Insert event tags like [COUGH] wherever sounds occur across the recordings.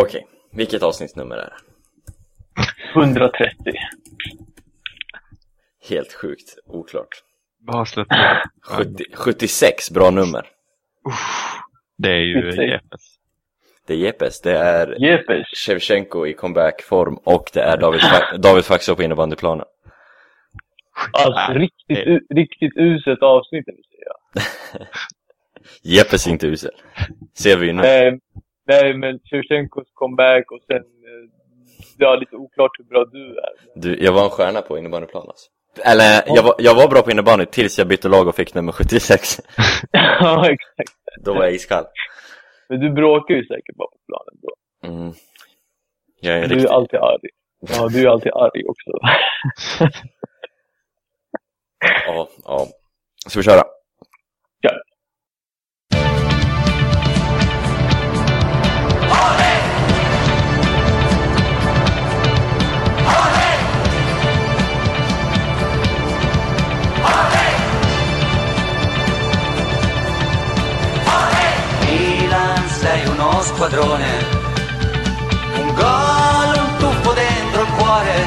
Okej, vilket avsnittsnummer är det? 130. Helt sjukt oklart. Bara släpp 70, 76, bra nummer. Det är ju 76. Jepes. Det är Jepes, det är. Shevchenko i comebackform och det är David, Fa- [LAUGHS] David Faxå på innebandyplanen. Alltså riktigt, u- riktigt uselt avsnitt vill jag säga. [LAUGHS] Jepes är inte usel. Ser vi ju nu. Nej, nej men Shevchenkos comeback och sen, eh, det var lite oklart hur bra du är. Du, jag var en stjärna på innebandyplan alltså. Eller, jag var, jag var bra på innebandy tills jag bytte lag och fick nummer 76. [LAUGHS] ja, exakt. Då var jag iskall. Men du bråkar ju säkert bara på planen då. Mm. Jag är Du är riktig... alltid arg. Ja, du är alltid arg också. [LAUGHS] Ja, ja. Ska vi köra? Kör. Squadrone, un gol, un tuffo dentro il cuore,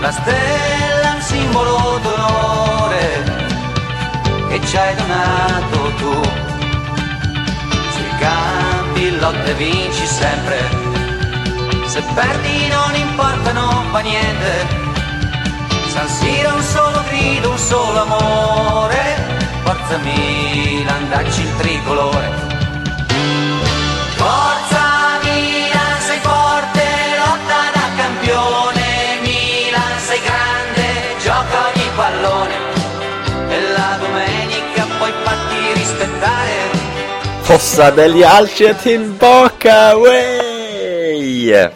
la stella, un simbolo d'onore che ci hai donato tu. Sui campi lotte vinci sempre, se perdi non importa, non fa niente. San Siro un solo grido, un solo amore. Forza Milan, dacci il tricolore. Fossa degli Alci är tillbaka! Way!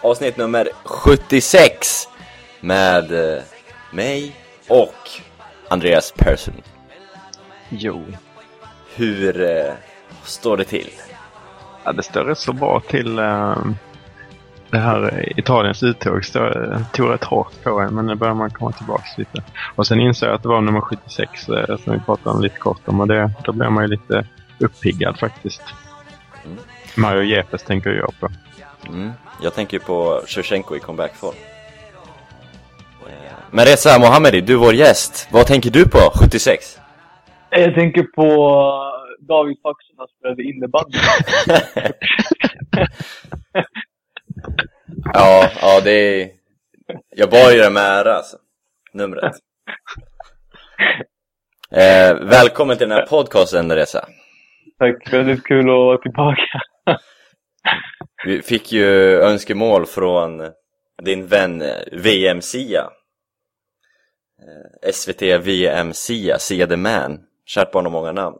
Avsnitt nummer 76 med eh, mig och Andreas Persson. Jo. Hur eh, står det till? Ja, det står rätt så bra till ehm, det här eh, Italiens uttåg. Tog rätt hårt på en, men nu börjar man komma tillbaka lite. Och sen insåg jag att det var nummer 76 eh, som vi pratade om lite kort om och det, då blev man ju lite uppiggad faktiskt. Mm. Mario Jepes tänker jag på. Mm. Jag tänker ju på Shevchenko i comebackform. Eh, Men Reza Mohammedi, du är vår gäst. Vad tänker du på 76? Jag tänker på David Faxon som spelade innebandy. [LAUGHS] [LAUGHS] ja, ja det är... Jag bar ju det med ära alltså. Numret. Eh, välkommen till den här podcasten Reza. Tack, väldigt kul att vara tillbaka. Vi fick ju önskemål från din vän eh, VM Sia. Eh, SVT VM Sia, Sia the Man. Kärt barn har många namn.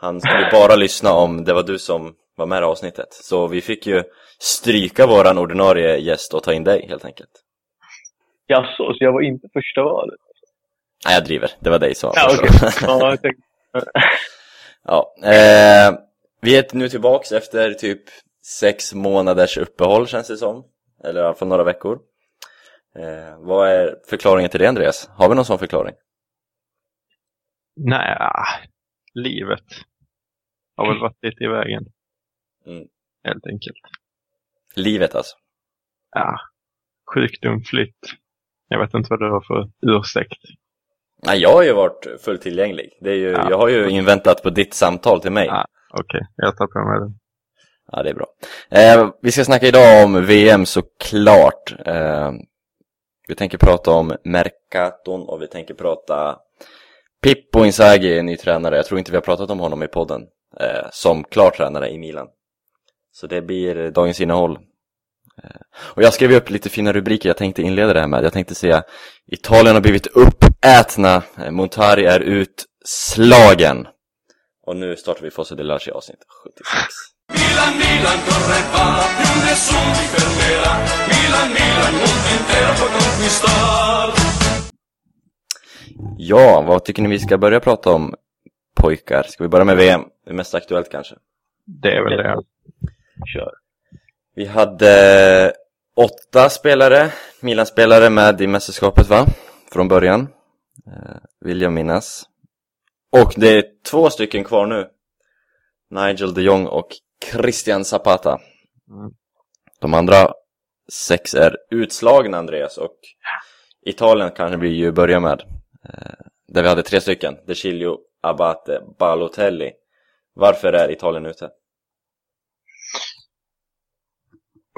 Han skulle bara lyssna om det var du som var med i avsnittet. Så vi fick ju stryka våran ordinarie gäst och ta in dig helt enkelt. Jaså, så jag var inte första valet? Nej, jag driver. Det var dig som var Ja, första. okej. Ja, jag tänkte... [LAUGHS] Ja, eh, vi är nu tillbaks efter typ sex månaders uppehåll känns det som. Eller i alla fall några veckor. Eh, vad är förklaringen till det Andreas? Har vi någon sån förklaring? Nej, livet har väl varit lite i vägen. Mm. Helt enkelt. Livet alltså. Ja, sjukdom, flytt. Jag vet inte vad det var för ursäkt. Nej, jag har ju varit fullt tillgänglig. Det är ju, Ja. Jag har ju inväntat på ditt samtal till mig. Ja. Okej, jag tar på mig det. Ja, det är bra. Eh, vi ska snacka idag om VM såklart. Eh, vi tänker prata om Mercaton och vi tänker prata Pippo Inzaghi, ny tränare. Jag tror inte vi har pratat om honom i podden. Eh, som klar tränare i Milan. Så det blir dagens innehåll. Eh, och jag skrev upp lite fina rubriker jag tänkte inleda det här med. Jag tänkte säga Italien har blivit uppätna. Eh, Montari är utslagen. Och nu startar vi Fosse del Lasci avsnitt 76. Milan, Milan, corre va, più nessuno ti fermerà. Milan, Milan, mondo intero puoi conquistar. Ja, vad tycker ni vi ska börja prata om pojkar? Ska vi börja med VM? Det är mest aktuellt kanske. Det är väl det. Kör. Vi hade åtta spelare, Milan-spelare med i mästerskapet va? Från början. Eh, vill jag minnas. Och det är två stycken kvar nu. Nigel de Jong och Christian Zapata. Mm. De andra sex är utslagna, Andreas, och Italien kanske vi ju börja med. Eh, där vi hade tre stycken, De Chilio, Abate, Balotelli. Varför är Italien ute?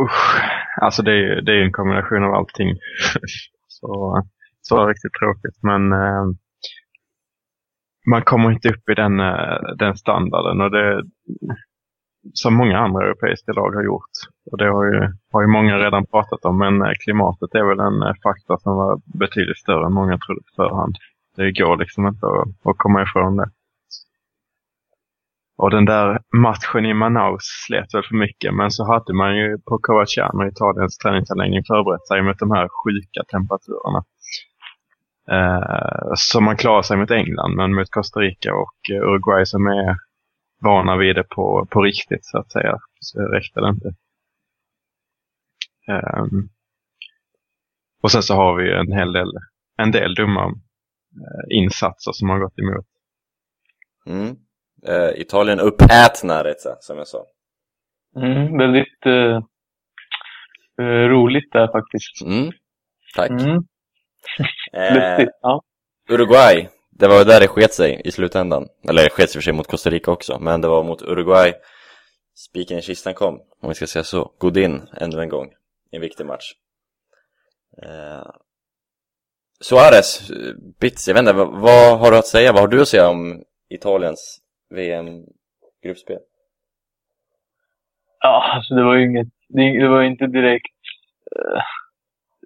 Usch, alltså det är ju det är en kombination av allting. [LAUGHS] så, så riktigt tråkigt. Men eh, man kommer inte upp i den, eh, den standarden. Och det, som många andra europeiska lag har gjort. Och det har ju, har ju många redan pratat om. Men eh, klimatet är väl en eh, faktor som var betydligt större än många trodde på förhand. Det går liksom inte att, att komma ifrån det. Och den där matchen i Manaus slet väl för mycket, men så hade man ju på Covaciano, Italiens träningsanläggning, förberett sig mot de här sjuka temperaturerna. Eh, så man klarar sig mot England, men mot Costa Rica och eh, Uruguay som är vana vid det på, på riktigt, så att säga, så räckte det inte. Eh, och sen så har vi en hel del, en del dumma eh, insatser som har gått emot. Mm. Eh, Italien uppätna, rätt som jag sa. Mm, väldigt eh, eh, roligt där faktiskt. Mm. Tack. Mm, [LAUGHS] Eh. Ja. Uruguay, det var där det sket sig i slutändan. Eller det sket sig för sig mot Costa Rica också, men det var mot Uruguay spiken i kistan kom, om vi ska säga så. Godin ännu en gång i en viktig match. Eh, Suarez, eh, Bits, jag vet inte, vad, vad har du att säga? Vad har du att säga om Italiens VM-gruppspel? Ja, alltså det var ju inget, det, det var inte direkt uh,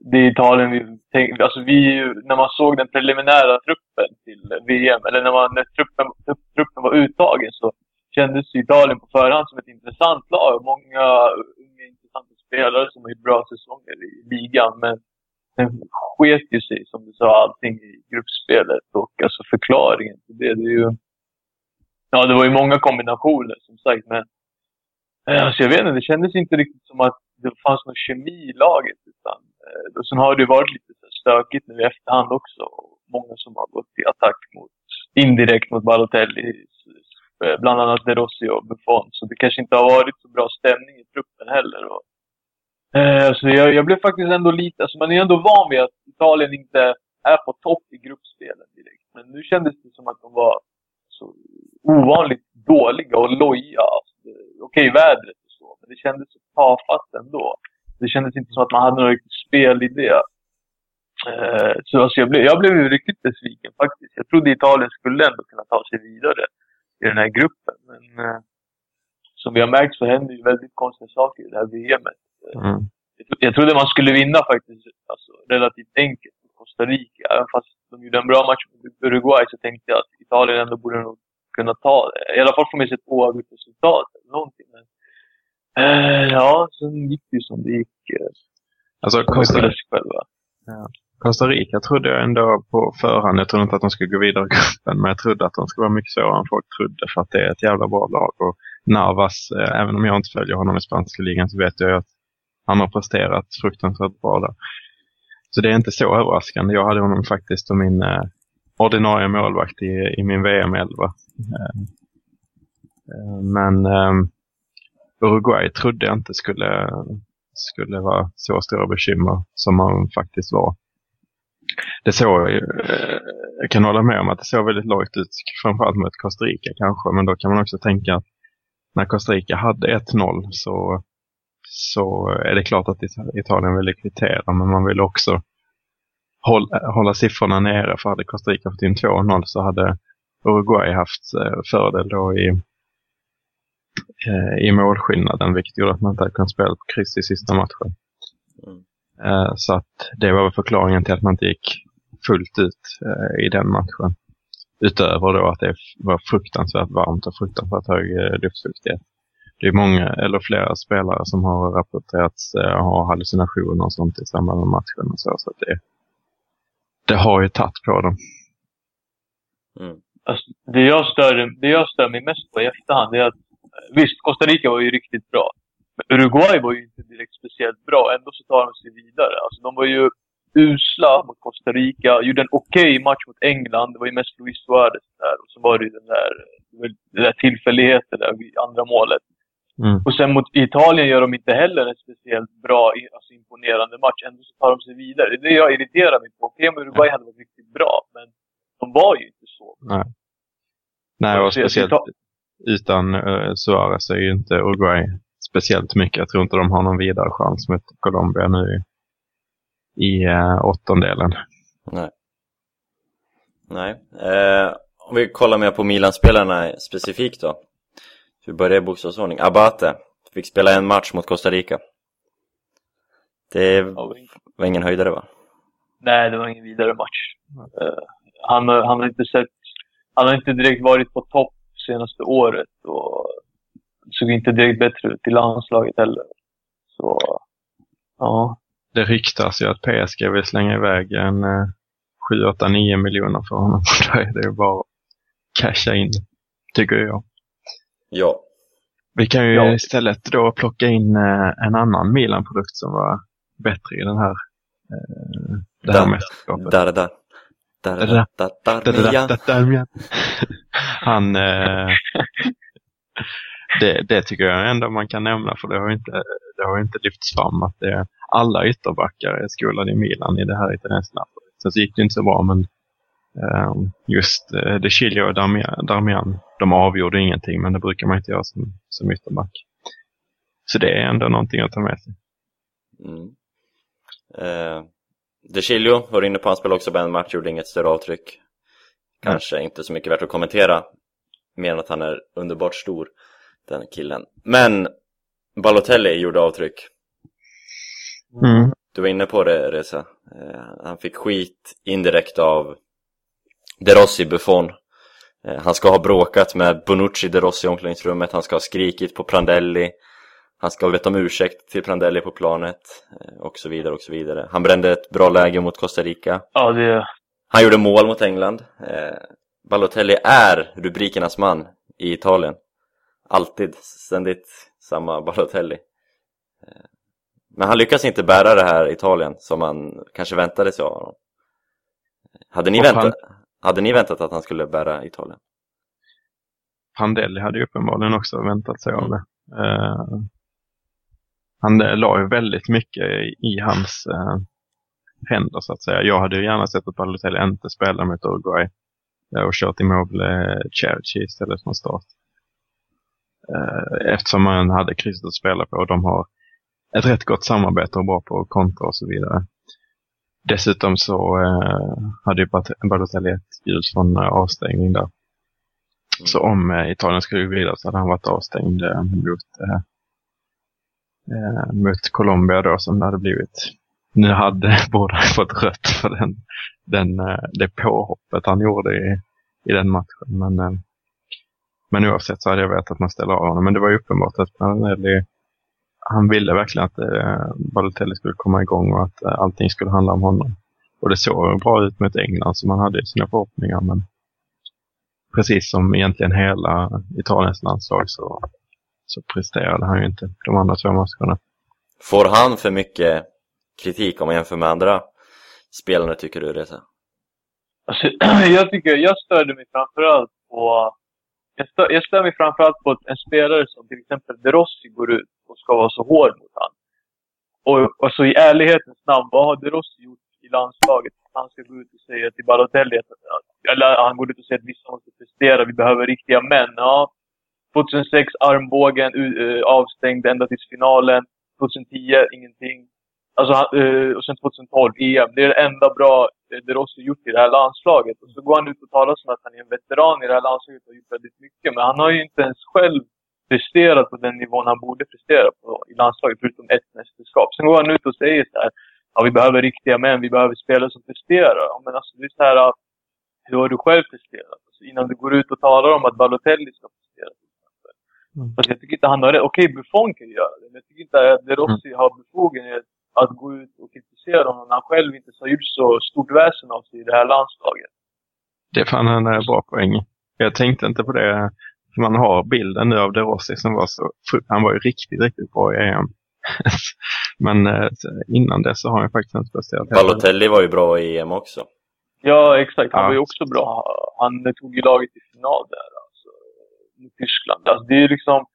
det Italien vi tänkte, alltså vi, när man såg den preliminära truppen till VM, eller när, man, när truppen, truppen var uttagen så kändes Italien på förhand som ett intressant lag. Många unga intressanta spelare som har gjort bra säsonger i ligan. Men sen sket ju sig, som du sa, allting i gruppspelet. Och alltså förklaringen till det, det är ju... Ja, det var ju många kombinationer som sagt, men eh, alltså jag vet inte, det kändes inte riktigt som att det fanns någon kemi i laget. Utan, eh, och sen har det ju varit lite så stökigt nu i efterhand också. Många som har gått till attack mot, indirekt mot Balotelli. Eh, bland annat De Rossi och Buffon. Så det kanske inte har varit så bra stämning i truppen heller. Och, eh, så jag, jag blev faktiskt ändå lite, alltså man är ändå van vid att Italien inte är på topp i gruppspelen direkt. Men nu kändes det som att de var så ovanligt dåliga och loja. Alltså, Okej, vädret och så, men det kändes så tafatt ändå. Det kändes inte som att man hade någon riktig spelidé. Eh, så alltså jag, blev, jag blev riktigt besviken faktiskt. Jag trodde Italien skulle ändå kunna ta sig vidare i den här gruppen. Men eh, som vi har märkt så händer ju väldigt konstiga saker i det här VMet. Mm. Jag tro- Jag trodde man skulle vinna faktiskt alltså, relativt enkelt mot Costa Rica. Även fast de gjorde en bra match mot Uruguay så tänkte jag att Italien ändå borde nog kunna ta det. I alla fall få med sig ett oavgjort resultat eller någonting. Men, eh, ja, sen gick det ju som det gick. Eh, Alltså Costa, själva. Costa Rica trodde jag ändå på förhand. Jag trodde inte att de skulle gå vidare i gruppen, men jag trodde att de skulle vara mycket svårare än folk trodde för att det är ett jävla bra lag. Och Navas, eh, även om jag inte följer honom i spanska ligan så vet jag att han har presterat fruktansvärt bra där. Så det är inte så överraskande. Jag hade honom faktiskt som min eh, ordinarie målvakt i, i min VM-11. Eh, eh, men eh, Uruguay trodde jag inte skulle, skulle vara så stora bekymmer som man faktiskt var. Det såg, eh, jag kan hålla med om att det såg väldigt lågt ut, framförallt mot Costa Rica kanske, men då kan man också tänka att när Costa Rica hade 1-0 så, så är det klart att Italien ville kvittera, men man ville också hålla, hålla siffrorna nere, för hade Costa Rica fått in 2-0 så hade Uruguay haft eh, fördel då i, eh, i målskillnaden, vilket gjorde att man inte hade kunnat spela på kryss i sista matchen. Mm. Eh, Så att det var väl förklaringen till att man inte gick fullt ut i den matchen. Utöver då att det var fruktansvärt varmt och fruktansvärt hög luftfuktighet. Det är många, eller flera spelare som har rapporterats ha hallucinationer och sånt i samband med matchen. Och så, så att det, det har ju tagit på dem. Mm. Alltså, det, jag stör, det jag stör mig mest på i efterhand är att visst, Costa Rica var ju riktigt bra. Men Uruguay var ju inte direkt speciellt bra. Ändå så tar de sig vidare. Alltså, de var ju usla mot Costa Rica. Gjorde en okej match mot England. Det var ju mest Luis Suarez där. Och så var det ju den där, den där tillfälligheten där vid andra målet. Mm. Och sen mot Italien gör de inte heller en speciellt bra, alltså imponerande match. Ändå så tar de sig vidare. Det är det jag irriterar mig på. Okej, okay, Uruguay hade varit riktigt bra, men de var ju inte så. Nej. Nej, och speciellt utan uh, Suarez är ju inte Uruguay speciellt mycket. Jag tror inte de har någon vidare chans mot Colombia nu i, uh, åttondelen. Nej. Nej. Eh, om vi kollar mer på Milan-spelarna specifikt då. Vi börjar i bokstavsordning. Abate fick spela en match mot Costa Rica. Det var ingen höjdare va? Nej, det var ingen vidare match. Uh, han, han, har inte sett, han har inte direkt varit på topp senaste året och såg inte direkt bättre ut i landslaget heller. Så, ja. Det ryktas ju att PSG vill slänga iväg en eh, 7, 8, 9 miljoner för honom. [LAUGHS] Är det ju bara att casha in, tycker jag. Ja. Vi kan ju Ja. istället då plocka in eh, en annan Milan-produkt som var bättre i den här, eh, det här Där. mästerskapet. Där, där. Han, eh, det, det tycker jag ändå man kan nämna för det har ju inte, det har ju inte lyfts fram att det, alla ytterbackar är skolade i Milan i det här italienska. Sen så gick det inte så bra men just eh, De Chilio och Darmian, de avgjorde ingenting men det brukar man inte göra som, som ytterback. Så det är ändå någonting att ta med sig. Mm. Eh, De Chilio var inne på, han spelade också en match, gjorde inget större avtryck. Kanske inte så mycket värt att kommentera, mer än att han är underbart stor, den killen. Men Balotelli gjorde avtryck. Mm. Du var inne på det, Reza. Eh, han fick skit indirekt av De Rossi Buffon. Eh, han ska ha bråkat med Bonucci De Rossi i omklädningsrummet, han ska ha skrikit på Prandelli. Han ska ha bett om ursäkt till Prandelli på planet eh, och så vidare och så vidare. Han brände ett bra läge mot Costa Rica. Ja, det... Han gjorde mål mot England. Eh, Balotelli är rubrikernas man i Italien. Alltid, ständigt samma Balotelli. Men han lyckas inte bära det här Italien som man kanske väntade sig av honom. Hade ni, Och väntat, han- hade ni väntat att han skulle bära Italien? Pandelli hade ju uppenbarligen också väntat sig av det. Eh, han la ju väldigt mycket i, hans eh, händer så att säga. Jag hade ju gärna sett att Balotelli inte spelar mot Uruguay eh, och kört Immobile Cherchi istället från start. Eftersom man hade krysset att spela på och de har ett rätt gott samarbete och bra på kontra och så vidare. Dessutom så eh, hade ju Balotelli ett ljud från eh, avstängning där. Så om eh, Italien skulle gå vidare så hade han varit avstängd eh, mot, eh, eh, mot Colombia då som det hade blivit. Nu hade [LAUGHS] båda fått rött för den, den, eh, det påhoppet han gjorde i, i den matchen. Men, eh, men oavsett så hade jag vetat att man ställer av honom. Men det var ju uppenbart att Prandelli, han ville verkligen att eh, Balotelli skulle komma igång och att eh, allting skulle handla om honom. Och det såg bra ut mot England som han hade i sina förhoppningar. Men precis som egentligen hela Italiens landslag så, så presterade han ju inte de andra två matcherna. Får han för mycket kritik om man jämför med andra spelare tycker du Reza? Alltså, [CLEARS THROAT] jag tycker, jag störde mig framförallt på... Jag stör, jag stör mig framförallt på att en spelare som till exempel De Rossi går ut och ska vara så hård mot han. Och, och så i ärlighetens namn, vad har De Rossi gjort i landslaget? Han ska gå ut och säga till Balotelli att, eller han går ut och säger att vissa måste prestera, vi behöver riktiga män. Ja, 2006 armbågen uh, avstängd ända till finalen. 2010 ingenting. Alltså, uh, och sen 2012 EM. Det är det enda bra de Rossi gjort i det här landslaget. Och så går han ut och talar som att han är en veteran i det här landslaget och har gjort väldigt mycket. Men han har ju inte ens själv presterat på den nivån han borde prestera på i landslaget, förutom ett mästerskap. Sen går han ut och säger så här, ja vi behöver riktiga män, vi behöver spelare som presterar. Ja, men alltså det är så här, hur har du själv presterat? Alltså, innan du går ut och talar om att Balotelli ska prestera. Mm. Alltså, jag tycker inte han har rätt. Okej, Buffon kan göra det, men jag tycker inte att De Rossi har befogenhet att gå ut och kritisera honom när han själv inte har gjort så stort väsen av sig i det här landslaget. Det fann en eh, bra poäng. Jag tänkte inte på det. För man har bilden nu av De Rossi som var så, han var ju riktigt, riktigt bra i EM. [LAUGHS] Men eh, innan det så har han faktiskt inte presterat. Balotelli var ju bra i EM också. Ja, exakt. Han Ja. var ju också bra. Han tog ju laget till final där, alltså, mot Tyskland. Alltså, det är liksom,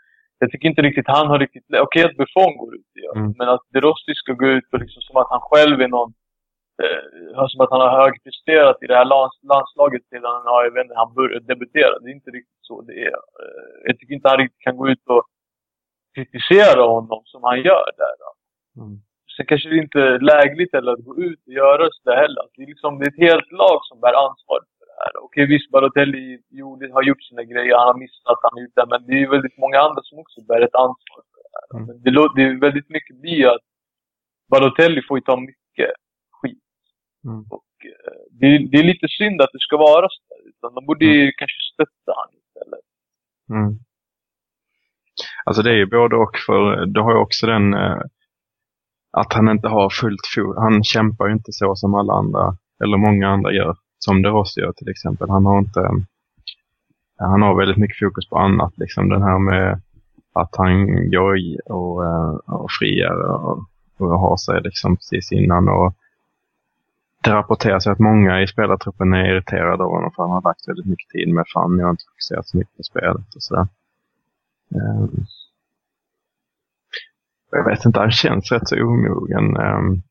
Jag tycker inte riktigt han har riktigt... Okej okay, att Buffon går ut, ja. Mm. men att De Rossi ska gå ut och liksom som att han själv är någon... Eh, som att han har högpresterat i det här lands, landslaget sedan ja, jag vet inte, han började debutera. Det är inte riktigt så det är. Eh, jag tycker inte han riktigt kan gå ut och kritisera honom som han gör där. Då. Mm. Sen kanske det inte är lägligt eller att gå ut och göra sådär heller. Det är, liksom, det är ett helt lag som bär ansvar Okej, visst, Balotelli jo, det har gjort sina grejer, han har missat, han har gjort det. Men det är väldigt många andra som också bär ett ansvar för det här. Mm. Men det, det är väldigt mycket blir att Balotelli får ju ta mycket skit. Mm. Och eh, det, är- det är lite synd att det ska vara så där. Utan de borde ju kanske stötta han istället. Mm. Alltså det är ju både och för du har ju också den eh, att han inte har fullt fot. Han kämpar ju inte så som alla andra, eller många andra gör. Som De Rossi gör till exempel. Han har inte, eh, han har väldigt mycket fokus på annat. Liksom den här med att han går i och, eh, och friar och, och har sig liksom precis innan. Och det rapporteras att många i spelartruppen är irriterade av honom för han har lagt väldigt mycket tid med fan. Jag har inte fokuserat så mycket på spelet och sådär. Ehm, jag vet inte, han känns rätt så omogen. Ehm,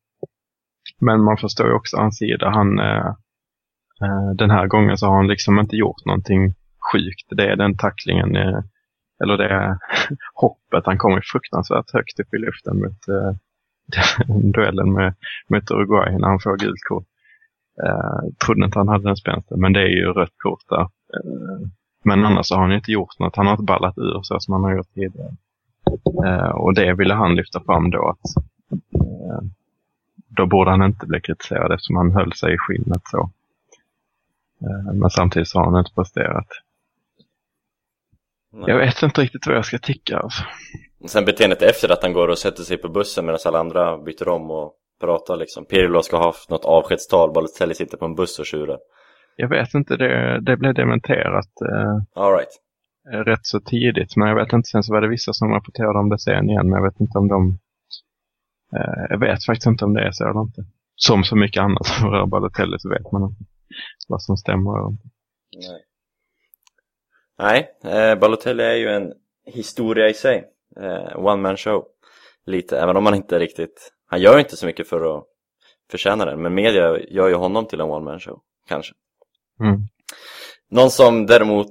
men man förstår ju också hans sida. Han, eh, Eh, den här gången så har han liksom inte gjort någonting sjukt. Det är den tacklingen, eh, eller det [LAUGHS] hoppet. Han kommer ju fruktansvärt högt upp i luften mot eh, [LAUGHS] duellen med, med Uruguay när han får gult kort. Eh, trodde inte han hade den spänsten, men det är ju rött kort där. Eh, men annars så har han inte gjort något. Han har inte ballat ur så som han har gjort tidigare. Eh, och det ville han lyfta fram då att eh, då borde han inte bli kritiserad eftersom han höll sig i skinnet så. Eh, men samtidigt så har han inte presterat. Nej. Jag vet inte riktigt vad jag ska tycka. Alltså. Sen beteendet efter att han går och sätter sig på bussen medan alla andra byter om och pratar liksom. Pirlo ska ha haft något avskedstal, Balotelli sitter på en buss och tjurar. Jag vet inte, det, det blev dementerat eh, Alright. rätt så tidigt. Men jag vet inte, sen så var det vissa som rapporterade om det sen igen. Men jag vet inte om de... Eh, jag vet faktiskt inte om det är så eller inte. Som så mycket annat som rör Balotelli så vet man inte vad som stämmer och. Nej, Nej eh, Balotelli är ju en historia i sig. Eh, one man show. Lite, även om han inte riktigt... Han gör inte så mycket för att förtjäna den, men media gör ju honom till en one man show. Kanske. Mm. Någon som däremot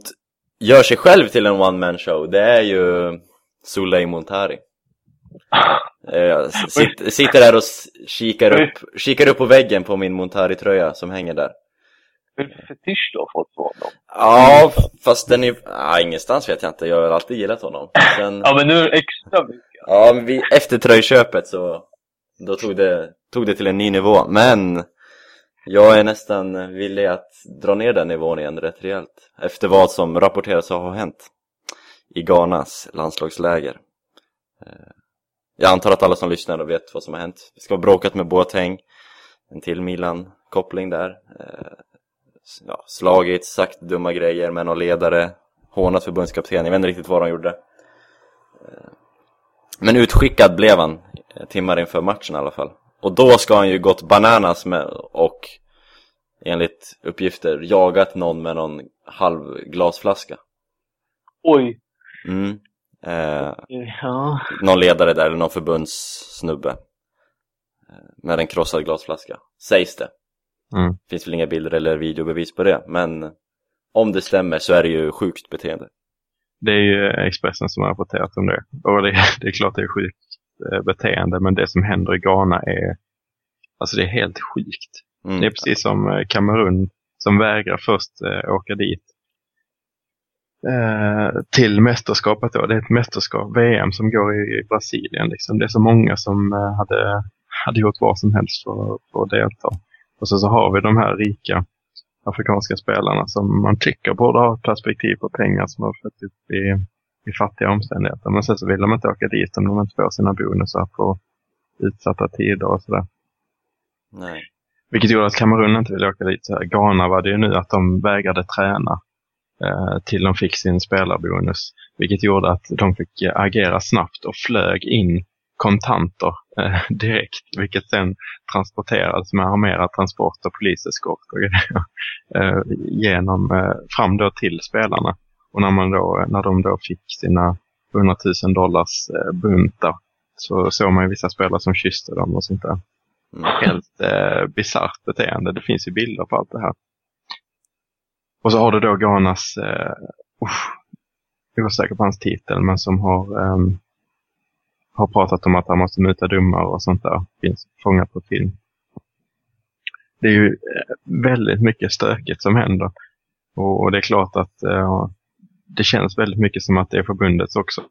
gör sig själv till en one man show, det är ju Suley Montari. [LAUGHS] Eh, Jag sitter där och kikar upp, kikar upp på väggen på min Montari-tröja som hänger där. För fetisch du har fått för honom? Ja, fast den är... Ja, ingenstans vet jag inte. Jag har alltid gillat honom. Sen, Ja, men nu är det extra mycket. ja, men vi, efter tröjköpet så... Då tog det, tog det till en ny nivå. Men jag är nästan villig att dra ner den nivån igen rätt rejält. Efter vad som rapporteras ha hänt i Ghanas landslagsläger. Eh, Jag antar att alla som lyssnar då vet vad som har hänt. Det ska ha bråkat med Boateng. En till Milan-koppling där. Ja, slagit, sagt dumma grejer med någon ledare, hånat förbundskapten, jag vet inte riktigt vad de gjorde. Eh, Men utskickad blev han eh, timmar inför matchen i alla fall. Och då ska han ju gått bananas med och enligt uppgifter jagat någon med någon halv glasflaska. Oj. Mm. Eh, Ja. någon ledare där, eller någon förbundssnubbe. Eh, med en krossad glasflaska, sägs det. Mm. Finns väl inga bilder eller videobevis på det, men om det stämmer så är det ju sjukt beteende. Det är ju Expressen som har rapporterat om det. Och det, det är klart det är sjukt eh, beteende, men det som händer i Ghana är, alltså det är helt sjukt. Mm. Det är precis som eh, Kamerun som vägrar först eh, åka dit till mästerskapet. Då. Det är ett mästerskap, VM, som går i, Brasilien. Liksom. Det är så många som hade, hade gjort vad som helst för, för att delta. Och så, så har vi de här rika afrikanska spelarna som man tycker borde ha perspektiv på pengar som har fått upp i, i fattiga omständigheter. Men sen så vill de inte åka dit om de inte får sina bonusar på utsatta tider och sådär. Nej. Vilket gjorde att Kamerun inte ville åka dit. Ghana var det ju nu att de vägrade träna eh, till de fick sin spelarbonus. Vilket gjorde att de fick agera snabbt och flög in kontanter eh, [LAUGHS] direkt. Vilket sen transporterades med armerad transport och poliseskort och grejer, [LAUGHS] eh, genom, eh, fram då till spelarna. Och när, man då, när de då fick sina 100 000 dollars eh, buntar. Så såg man ju vissa spelare som kysste dem och sånt där. Mm. Helt eh, bisarrt beteende. Det finns ju bilder på allt det här. Och så har du då Ghanas, eh, usch, jag är osäker på hans titel, men som har, ehm, har pratat om att han måste muta domare och sånt där. Finns fångat på film. Det är ju eh, väldigt mycket stökigt som händer. Och, och det är klart att eh, det känns väldigt mycket som att det är förbundets också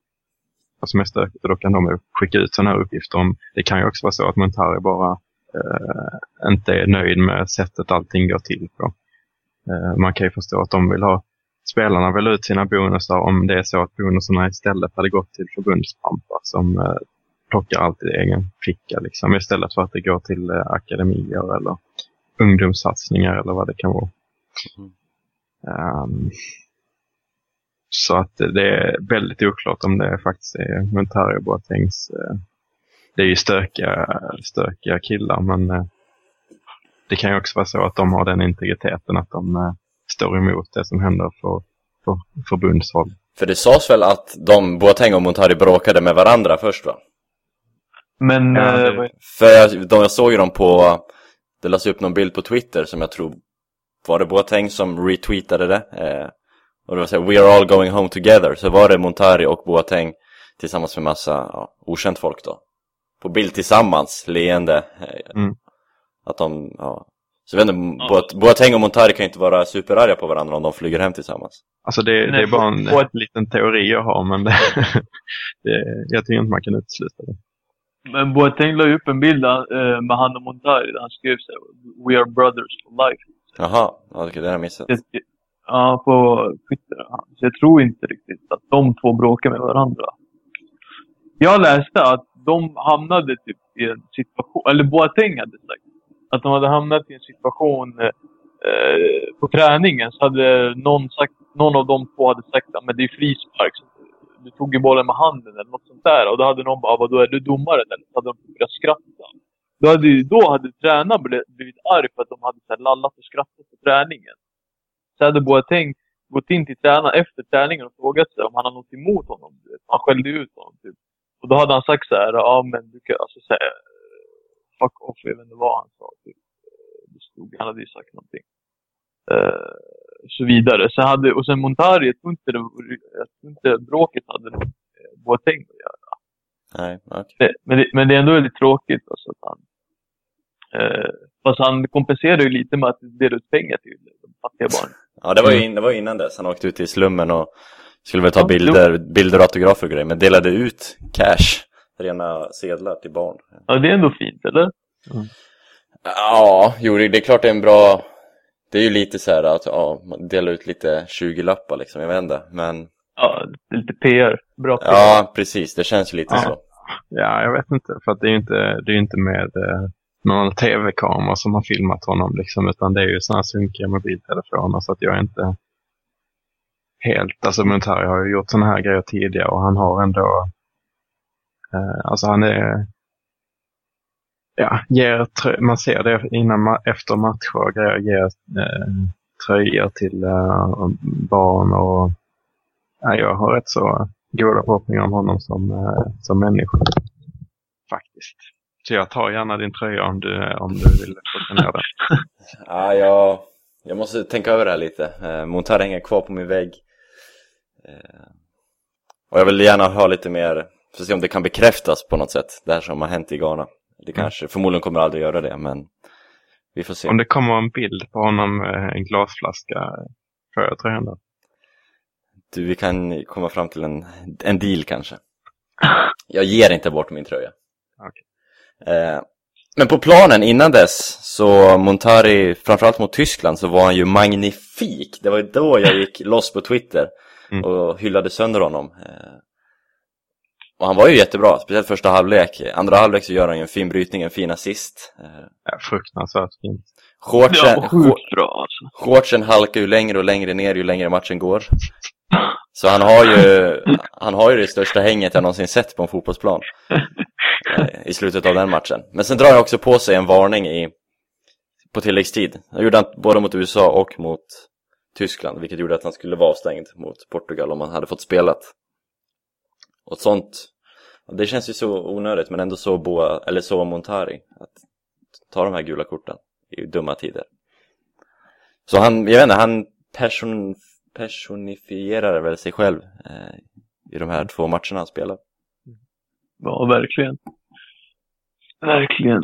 som är stökigt och då kan de skicka ut sådana här uppgifter om. Det kan ju också vara så att Montari bara eh, inte är nöjd med sättet allting går till på. Eh, man kan ju förstå att de vill ha spelarna vill ut sina bonusar om det är så att bonusarna istället hade gått till förbundspampar som eh, plockar allt i egen ficka liksom, istället för att det går till eh, akademier eller ungdomssatsningar eller vad det kan vara. Mm. Ehm, så att det är väldigt oklart om det faktiskt är Montari och Boatengs. Eh, det är ju stökiga, stökiga killar men eh, det kan ju också vara så att de har den integriteten att de eh, står emot det som händer för, för förbundshåll. För det sades väl att de, Boateng och Montari bråkade med varandra först va? Men... Ja, det- eh, För jag, de, jag såg ju dem på, det lades upp någon bild på Twitter som jag tror var det Boateng som retweetade det. Eh, och det var såhär, We are all going home together. Så var det Montari och Boateng tillsammans med massa ja, okänt folk då. På bild tillsammans, leende. Eh, Mm. Att de, ja. Så jag vet inte, Boat, Boateng och Montari kan inte vara superarga på varandra om de flyger hem tillsammans. Alltså det, det är bara en Boat- liten teori jag har men det, [LAUGHS] det, jag tycker inte man kan utesluta det. Men Boateng la ju upp en bild eh, med han och Montari där han skrev så We are brothers for life. Jaha, ja, det har jag missat. Det- Ja, på Twitter. Så jag tror inte riktigt att de två bråkar med varandra. Jag läste att de hamnade typ i en situation, eller Boateng hade sagt, att de hade hamnat i en situation eh, på träningen så hade någon, sagt, någon av de två hade sagt att men det är frispark. Du tog ju bollen med handen eller något sånt där. Och då hade någon bara, då är du domaren eller? Så hade de börjat skratta. Då hade, ju- då hade tränaren blivit, arg för att de hade så här, lallat och skrattat på träningen. Så hade Boateng gått in till tränaren efter träningen och frågat sig om han hade något emot honom. Han skällde ut honom typ. Och då hade han sagt så här, ja men du kan alltså säga fuck off, jag vet inte vad han sa. Typ. Det stod, han hade ju sagt någonting. Eh, så vidare. Så hade, och sen Montari, jag tror inte, det, jag tror inte bråket hade något med Boateng att göra. Nej, okej. Det, men, det, men det är ändå väldigt tråkigt. Alltså, att han, eh, fast han kompenserar ju lite med att dela ut pengar till de fattiga barnen. [LAUGHS] Ja, det var, ju in, det var ju innan dess. Han åkte ut i slummen och skulle väl ta Ja, bilder, bilder och autografer och grejer, men delade ut cash, rena sedlar till barn. Ja, det är ändå fint, eller? Ja, jo, det är klart det är en bra... Det är ju lite så här att ja, man delar ut lite 20-lappar liksom, jag vet inte, men... Ja, det är lite PR. Bra PR. Ja, precis, det känns ju lite Ja. så. Ja, jag vet inte. För att det är ju inte, det är inte med eh, någon tv-kamera som har filmat honom liksom, utan det är ju sådana här sunkiga mobiltelefoner så att jag är inte helt, alltså Montari har ju gjort sådana här grejer tidigare och han har ändå, alltså han är, ja, ger, trö- man ser det innan, ma- efter matcher och grejer, ger eh, tröjor till eh, barn och ja, jag har rätt så goda förhoppningar om honom som, eh, som människa. Faktiskt. Så jag tar gärna din tröja om du, om du vill plocka ner den. [LAUGHS] Ja, jag, jag måste tänka över det här lite. Eh, Montari hänger kvar på min vägg. Eh, och jag vill gärna ha lite mer, för att se om det kan bekräftas på något sätt, det här som har hänt i Ghana. Det kanske, förmodligen kommer aldrig göra det, men vi får se. Om det kommer en bild på honom med en glasflaska, får jag tröjan då? Du, vi kan komma fram till en, en deal kanske. [LAUGHS] Jag ger inte bort min tröja. Okej. Eh, men på planen innan dess, så Montari, framförallt mot Tyskland, så var han ju magnifik. Det var ju då jag gick loss på Twitter Mm. och hyllade sönder honom. Eh, och han var ju jättebra, speciellt första halvlek. Andra halvlek så gör han ju en fin brytning, en fin assist. Eh, Ja, fruktansvärt fint. shortsen, Ja, sjukt bra alltså. Shortsen halkar ju längre och längre ner ju längre matchen går. [LAUGHS] Så han har ju, han har ju det största hänget jag någonsin sett på en fotbollsplan. eh, I slutet av den matchen. Men sen drar han också på sig en varning i, på tilläggstid. Han gjorde han både mot USA och mot Tyskland, vilket gjorde att han skulle vara avstängd mot Portugal om han hade fått spelat. Och sånt, det känns ju så onödigt men ändå så Boa, eller så Montari att ta de här gula korten i dumma tider. Så han, jag vet inte, han person, personifierar väl sig själv eh, i de här två matcherna han spelar. Ja, verkligen. Verkligen.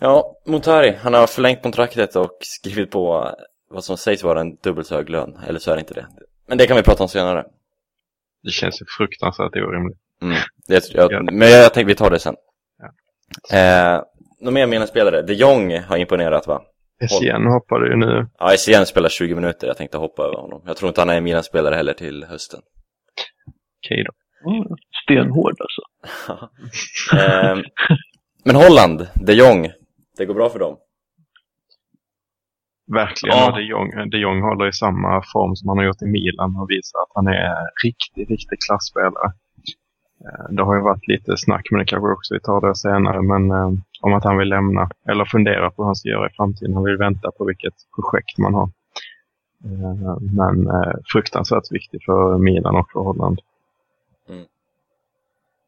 Ja, Montari, han har förlängt kontraktet och skrivit på vad som sägs vara en dubbelt så hög lön, eller så är det inte det. Men det kan vi prata om senare. Det känns ju fruktansvärt orimligt. Mm, det, jag, Ja. Men jag tänkte vi tar det sen. Ja. Eh, några mer mina spelare, de Jong har imponerat va? SCN hoppade ju nu. Ja, SCN spelar 20 minuter, jag tänkte hoppa över honom. Jag tror inte han är mina spelare heller till hösten. Okej då. Stenhård alltså. [LAUGHS] eh, men Holland, de Jong, det går bra för dem. Verkligen. Ja. De Jong, de Jong håller i samma form som han har gjort i Milan och visar att han är riktigt, riktigt klassspelare. Eh, Det har ju varit lite snack, men det kanske också vi tar det senare, men eh, om att han vill lämna eller fundera på vad han ska göra i framtiden. Han vill vänta på vilket projekt man har. Eh, Men fruktansvärt viktig för Milan och för Holland.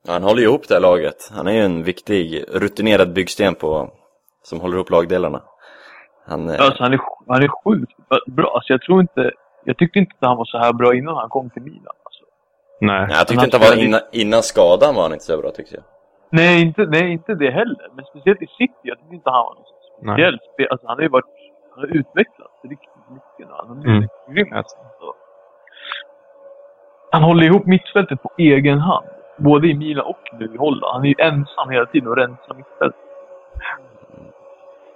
Ja, han håller ihop det här laget. Han är ju en viktig, rutinerad byggsten på, som håller ihop lagdelarna. Han, eh, Alltså, han, är, han är sjukt bra. Alltså, jag tror inte... Jag tyckte inte att han var så här bra innan han kom till Milan. Alltså. Nej, nej, jag tyckte han inte han var innan, innan skadan var han inte så bra tyckte jag. Nej, inte, nej, inte det heller. Men speciellt i City. Jag tyckte inte han var någon nej. speciell spel. Alltså, han har ju varit... Han har utvecklats riktigt mycket nu. Han har blivit grym. Alltså, Så. Han håller ihop mittfältet på egen hand. Både i Milan och nu i Holland. Han är ju ensam hela tiden och rensar mittfältet.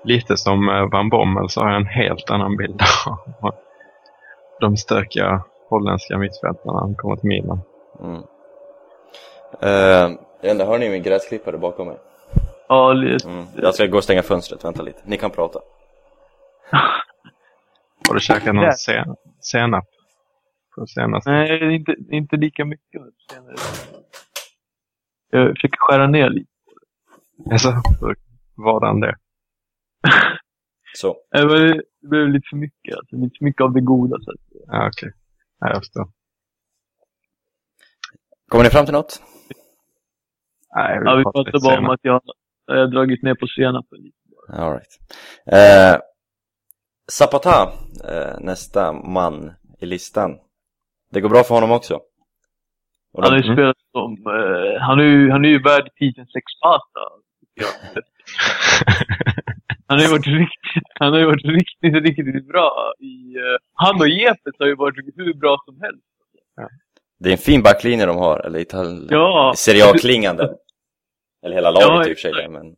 Lite som eh, Van Bommel så har jag en helt annan bild av de stökiga holländska mittfältarna när han kommer till Milan. Mm. Eh, vet inte, hör ni min gräsklippare bakom mig? Ja, lite. Mm. Jag ska gå och stänga fönstret, vänta lite. Ni kan prata. [LAUGHS] Har du käkat någon sen, senap? På senaste? Nej, inte, inte lika mycket senare. Jag fick skära ner lite. Alltså, vadan det? Så. [LAUGHS] Det var- det blev lite för mycket. Alltså, lite för mycket av det goda. Så att, Ja, okej. Ja, jag förstår. Kommer ni fram till något? Nej, vill ja, vi pratade bara om att jag, jag har dragit ner på senapen lite. All right. Eh, Zapata, eh, nästa man i listan. Det går bra för honom också. Och Han har ju spelat som... Eh, han, är ju, han är ju värd titeln Sexpata. tycker [LAUGHS] jag. [LAUGHS] Han har ju varit riktigt, [LAUGHS] han har varit riktigt, riktigt bra i... eh, han och Jepes har ju varit hur bra som helst. det är en fin backlinje de har, eller Ital- Ja. Serie A-klingande. Eller hela laget Ja, i och för sig, men...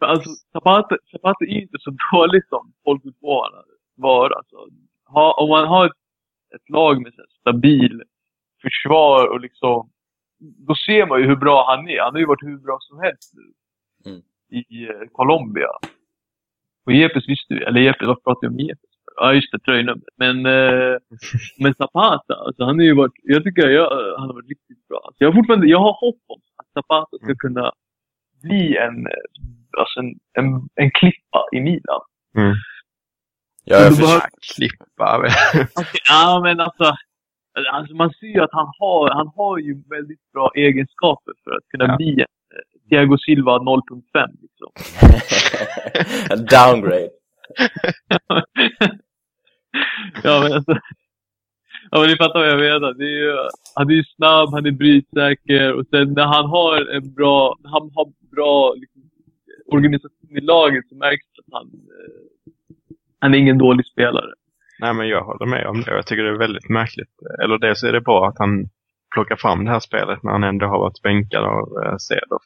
Alltså, Zapata, Zapata är inte så dålig som folk vill få honom att vara. Alltså, ha, om man har ett, ett lag med så stabil försvar och liksom... Då ser man ju hur bra han är. Han har ju varit hur bra som helst nu. Mm. I eh, Colombia. Och Jepes visste ju, eller Jepes, vad pratar jag om Jepes? Ja just det, tröjnumret. Men, eh, [LAUGHS] men Zapata, alltså han har ju varit, jag tycker jag, han har varit riktigt bra. Alltså, jag har fortfarande, jag har hopp om att Zapata ska Mm. kunna bli en, alltså en, en, en klippa i Milan. Mm. Ja, jag förstår. behöver- Klippa. Alltså, [LAUGHS] ja men alltså, alltså, man ser ju att han har, han har ju väldigt bra egenskaper för att kunna Ja. bli en Thiago Silva 0.5 liksom. [LAUGHS] En downgrade. [LAUGHS] ja men alltså. Ja men ni fattar vad jag menar. Det är ju, han är ju snabb, han är brytsäker och sen när han har en bra, han har bra liksom, organisation i laget så märks det att han, eh, han är ingen dålig spelare. Nej, men jag håller med om det. Jag tycker det är väldigt märkligt. Eller dels är det bra att han plockar fram det här spelet när han ändå har varit bänkad av eh, Cedorf.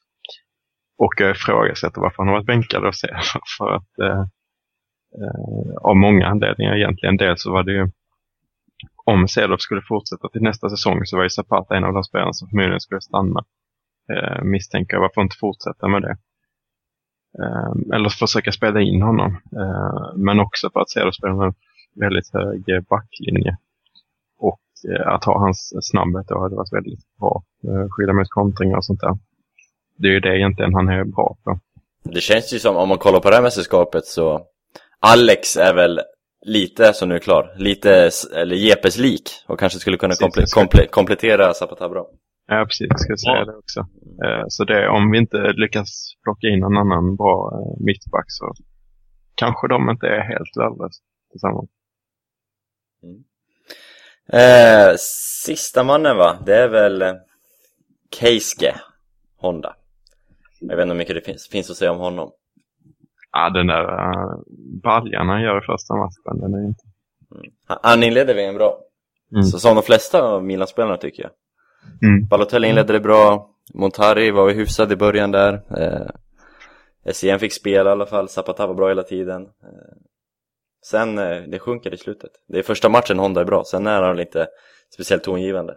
Och jag ifrågasätter varför han har varit bänkad av Cedorf. [LAUGHS] För att, eh, eh, av många anledningar egentligen. Dels så var det ju, om Cedorf skulle fortsätta till nästa säsong så var ju Zapata en av de spelarna som förmodligen skulle stanna. Eh, misstänker jag, varför inte fortsätta med det? Eh, eller försöka spela in honom. Eh, men också för att Cedorf spelar en väldigt hög backlinje. Och eh, att ha hans snabbhet då hade varit väldigt bra. Eh, skydda mot kontringar och sånt där. Det är ju det egentligen han är bra på. Det känns ju som, om man kollar på det här mästerskapet så Alex är väl lite, som nu är klar, lite, eller Jepes lik och kanske skulle kunna komple komple komplettera Zapata bra. Ja, precis. Jag ska säga Ja. det också. Eh, så det, om vi inte lyckas plocka in någon annan bra eh, mittback så kanske de inte är helt värdelösa tillsammans. Eh, sista mannen va? Det är väl eh, Keisuke Honda. Jag vet inte hur mycket det finns, finns att säga om honom. Ja, den där uh, baljan han gör i första matchen, den är inte... Han, han inledde VM bra. Mm. Så som de flesta av Milan-spelarna tycker jag. Mm. Balotelli inledde det bra. Montari var ju hyfsad i början där. Eh, SCN fick spela i alla fall. Zapata var bra hela tiden. Eh, sen, eh, det sjunker i slutet. Det är första matchen Honda är bra. Sen är han inte speciellt tongivande.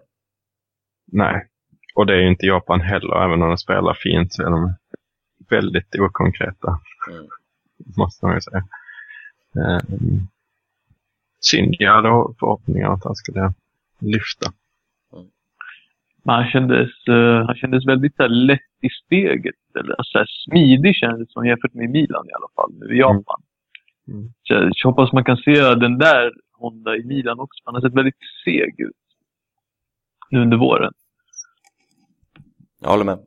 Nej. Och det är ju inte Japan heller, även om de spelar fint så är de väldigt okonkreta. Mm. Måste man ju säga. Um, synd, jag hade förhoppningar att han skulle lyfta. Men han kändes, eh, han kändes väldigt så här, lätt i steget. Eller så här, smidig kändes som jämfört med Milan i alla fall, nu i Japan. Mm. Så jag hoppas man kan se den där Honda i Milan också. Han har sett väldigt seg ut. Nu under våren. Jag håller med.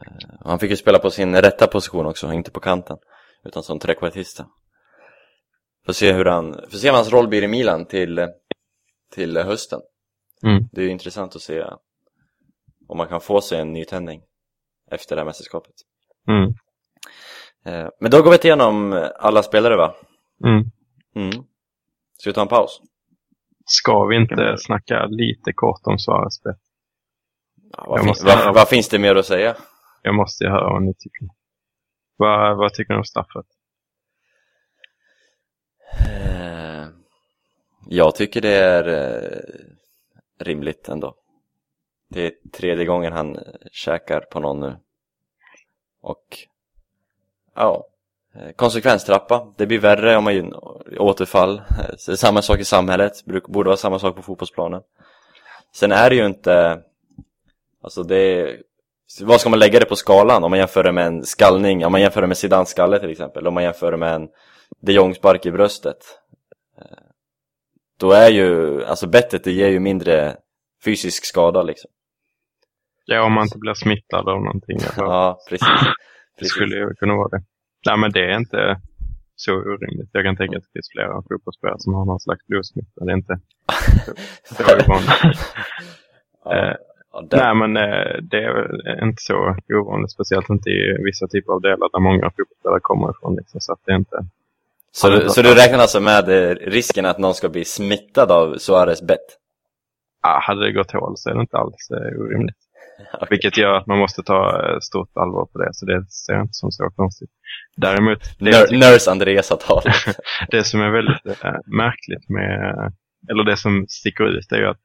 Eh, Han fick ju spela på sin rätta position också, inte på kanten. Utan som trekvartista. Får se hur han, får se vad hans roll blir i Milan till, till hösten. Mm. Det är ju intressant att se om man kan få sig en nytändning efter det här mästerskapet. Mm. Eh, Men då går vi igenom alla spelare va? Mm. Mm. Ska vi ta en paus? Ska vi inte snacka lite kort om Suarez? Ja, vad, fin- måste vad, höra. vad finns det mer att säga? Jag måste ju höra vad ni tycker. Vad, vad tycker ni om straffet? Eh, Jag tycker det är eh, rimligt ändå. Det är tredje gången han käkar på någon nu. Och ja, eh, konsekvenstrappa. Det blir värre om man återfall. Det är samma sak i samhället, Bruk- borde vara samma sak på fotbollsplanen. Sen är det ju inte, alltså det är, vad ska man lägga det på skalan om man jämför det med en skallning, om man jämför det med Zidans skalle till exempel, om man jämför det med en de Jong spark i bröstet. Eh, Då är ju, alltså bettet det ger ju mindre fysisk skada liksom. Ja, om man inte blir smittad av någonting. [LAUGHS] Ja, precis. det skulle ju kunna vara det. Nej, men det är inte så orimligt. Jag kan tänka att det finns flera fotbollsspelare som har någon slags blodsmitta. Det är inte [LAUGHS] så ovanligt. Eh, Ja. Nej, men eh, det är inte så ovanligt. Speciellt inte i vissa typer av delar där många fotbollsspelare kommer ifrån. Liksom, så det inte... Så, du, så du räknar alltså med risken att någon ska bli smittad av Suarez bett? Ah, hade det gått hål så är det inte alls eh, orimligt. [LAUGHS] Vilket gör att man måste ta eh, stort allvar på det. Så det ser jag inte som så konstigt. Däremot, det, jag Nör, tycker- nurse Andreas har talat. [LAUGHS] det som är väldigt märkligt med, eller det som sticker ut är ju att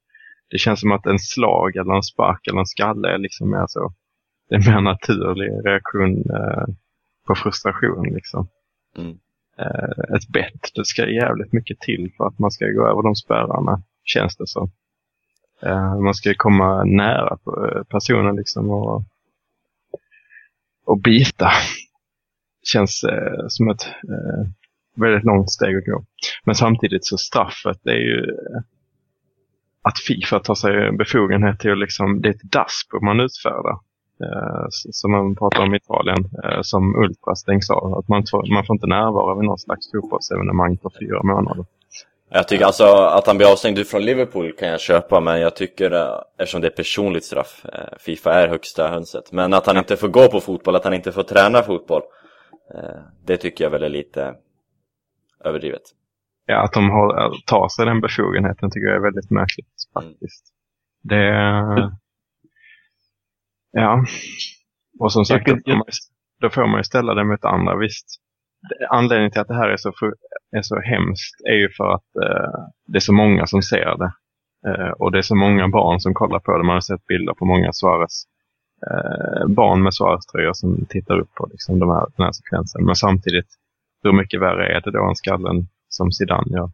det känns som att en slag eller en spark eller en skalle är liksom mer så, det är mer naturlig reaktion eh, på frustration liksom. Mm. Eh, ett bett, det ska jävligt mycket till för att man ska gå över de spärrarna, känns det som. Eh, man ska komma nära på, eh, personen liksom och, och bita. Känns eh, som ett eh, väldigt långt steg att gå. Men samtidigt så straffet är ju att Fifa tar sig befogenhet till att liksom, det är ett DASP man utfärdar. Eh, som man pratar om i Italien, eh, som Ultra stängs av. Att man, får, man får inte närvara vid någon slags fotbollsevenemang på fyra månader. Jag tycker alltså att han blir avstängd från Liverpool kan jag köpa, men jag tycker, eh, eftersom det är personligt straff, eh, Fifa är högsta hönset. Men att han inte får gå på fotboll, att han inte får träna fotboll, eh, det tycker jag väl är lite överdrivet. Ja, att de har, tar sig den befogenheten tycker jag är väldigt märkligt faktiskt. Det Ja. Och som sagt, då får, man, då får man ju ställa det mot andra. Visst, anledningen till att det här är så, är så hemskt är ju för att eh, det är så många som ser det. Eh, och det är så många barn som kollar på det. Man har sett bilder på många Suarez, eh, barn med Suarez-tröjor som tittar upp på liksom, de här, den här sekvensen. Men samtidigt, hur mycket värre är det då än skallen som Zidane gör?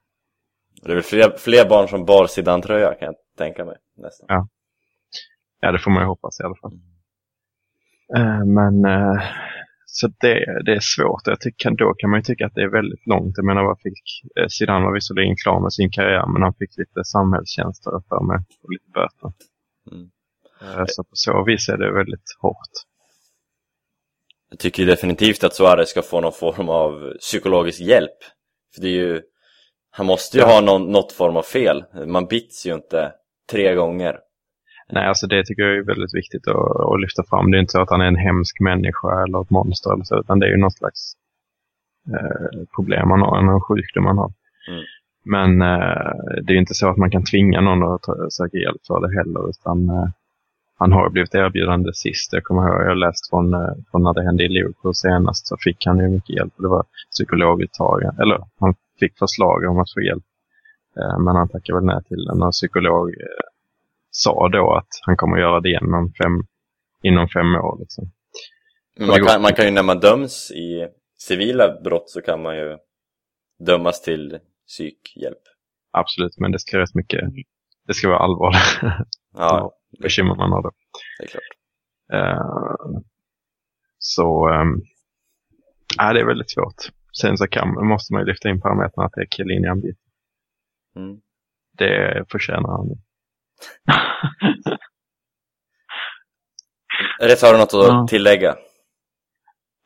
Det är väl fler, fler barn som bar Zidane-tröja kan jag tänka mig nästan. Ja, det får man ju hoppas i alla fall. Eh, men eh, så det, det är svårt. Jag tycker, då kan man ju tycka att det är väldigt långt. Jag menar, vad fick eh, Zidane var visserligen klar med sin karriär, men han fick lite samhällstjänster för mig och lite böter. Mm. Eh, Så på så vis är det väldigt hårt. Jag tycker definitivt att Suarez ska få någon form av psykologisk hjälp. För det är ju, han måste ju Ja. ha någon, något form av fel. Man bits ju inte tre gånger. Nej, alltså det tycker jag är väldigt viktigt att, att lyfta fram. Det är inte så att han är en hemsk människa eller ett monster eller så, utan det är ju något slags eh, problem man har, någon sjukdom man har. Mm. Men eh, det är inte så att man kan tvinga någon att ta, söka hjälp för det heller, utan eh, han har blivit erbjudande sist. Jag kommer ihåg, jag läst från, eh, från när det hände i Liverpool senast, så fick han ju mycket hjälp. Det var psykologuttag, eller han fick förslag om att få hjälp. Eh, men han tackade väl nej till det. Någon psykolog eh, sa då att han kommer göra det igen om fem, inom fem år. Liksom. Man kan, man kan ju när man döms i civila brott så kan man ju dömas till psykhjälp. Absolut, men det ska rätt mycket, det ska vara allvarligt. Ja, [LAUGHS] bekymmer man har då. det är klart. Eh, så um, ja, det är väldigt svårt. Sen så kan, måste man ju lyfta in parametrarna att det är Chiellini Ambit. Mm. Det förtjänar han. [LAUGHS] Rätt har du något att Ja. tillägga?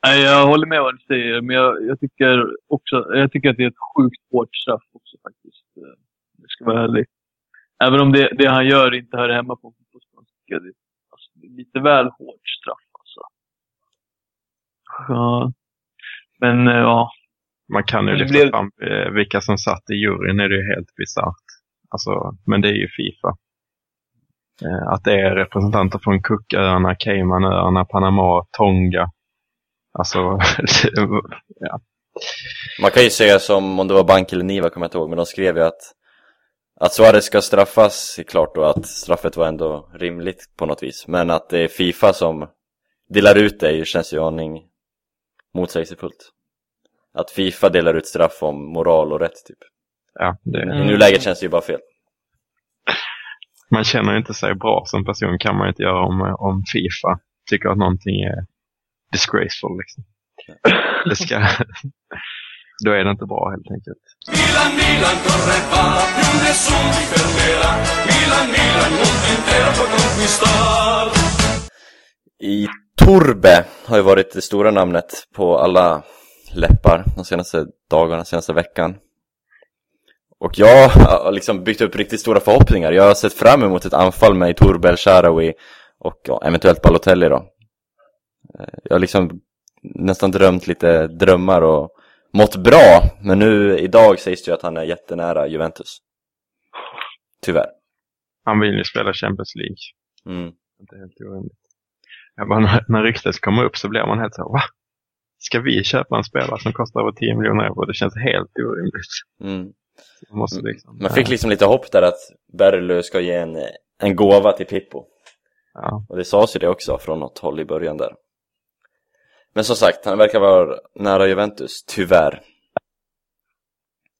Nej, jag håller med vad du säger, men jag, jag, tycker också, jag tycker att det är ett sjukt hårt straff också faktiskt. eh, Jag ska vara ärlig. Även om det, det han gör inte hör hemma på tycker jag det, alltså, lite väl hårt straff. Alltså. Ja. Men eh, ja, Man kan ju Det lyfta blev- fram eh, vilka som satt i juryn är det ju helt bisarrt. Alltså, men det är ju Fifa. Eh, att det är representanter från Cooköarna, Caymanöarna, Panama, Tonga. Alltså, [LAUGHS] ja. Man kan ju säga som om det var Bank eller Niva, kommer jag inte ihåg, men de skrev ju att att Suarez ska straffas är klart då att straffet var ändå rimligt på något vis. Men att det är Fifa som delar ut det känns ju aning motsägelsefullt. Att Fifa delar ut straff om moral och rätt typ. ja det, I nuläget känns det ju bara fel. man känner inte sig bra som person kan man inte göra om, om Fifa tycker att någonting är disgraceful. Liksom. Det ska, [LAUGHS] då är det inte bra helt enkelt. Milan, Milan corre va, più nessuno ti fermerà. Milan, Milan, mondo intero puoi conquistar. I Torbe har ju varit det stora namnet på alla läppar de senaste dagarna, senaste veckan. Och jag har liksom byggt upp riktigt stora förhoppningar. Jag har sett fram emot ett anfall med Torbe, El Shaarawy och ja, eventuellt Balotelli då. Eh, Jag har liksom nästan drömt lite drömmar och mått bra. Men nu idag sägs det ju att han är jättenära Juventus. Tyvärr. Han vill ju spela Champions League. Mm. Inte helt orimligt. Jag bara, när, när ryktet kommer upp så blir man helt så va? Ska vi köpa en spelare som kostar över 10 miljoner euro? Det känns helt orimligt. Mm. Man liksom, Man fick liksom lite hopp där att Berlö ska ge en, en gåva till Pippo. ja, Och det sades ju det också från något håll i början där. Men som sagt, han verkar vara nära Juventus, tyvärr.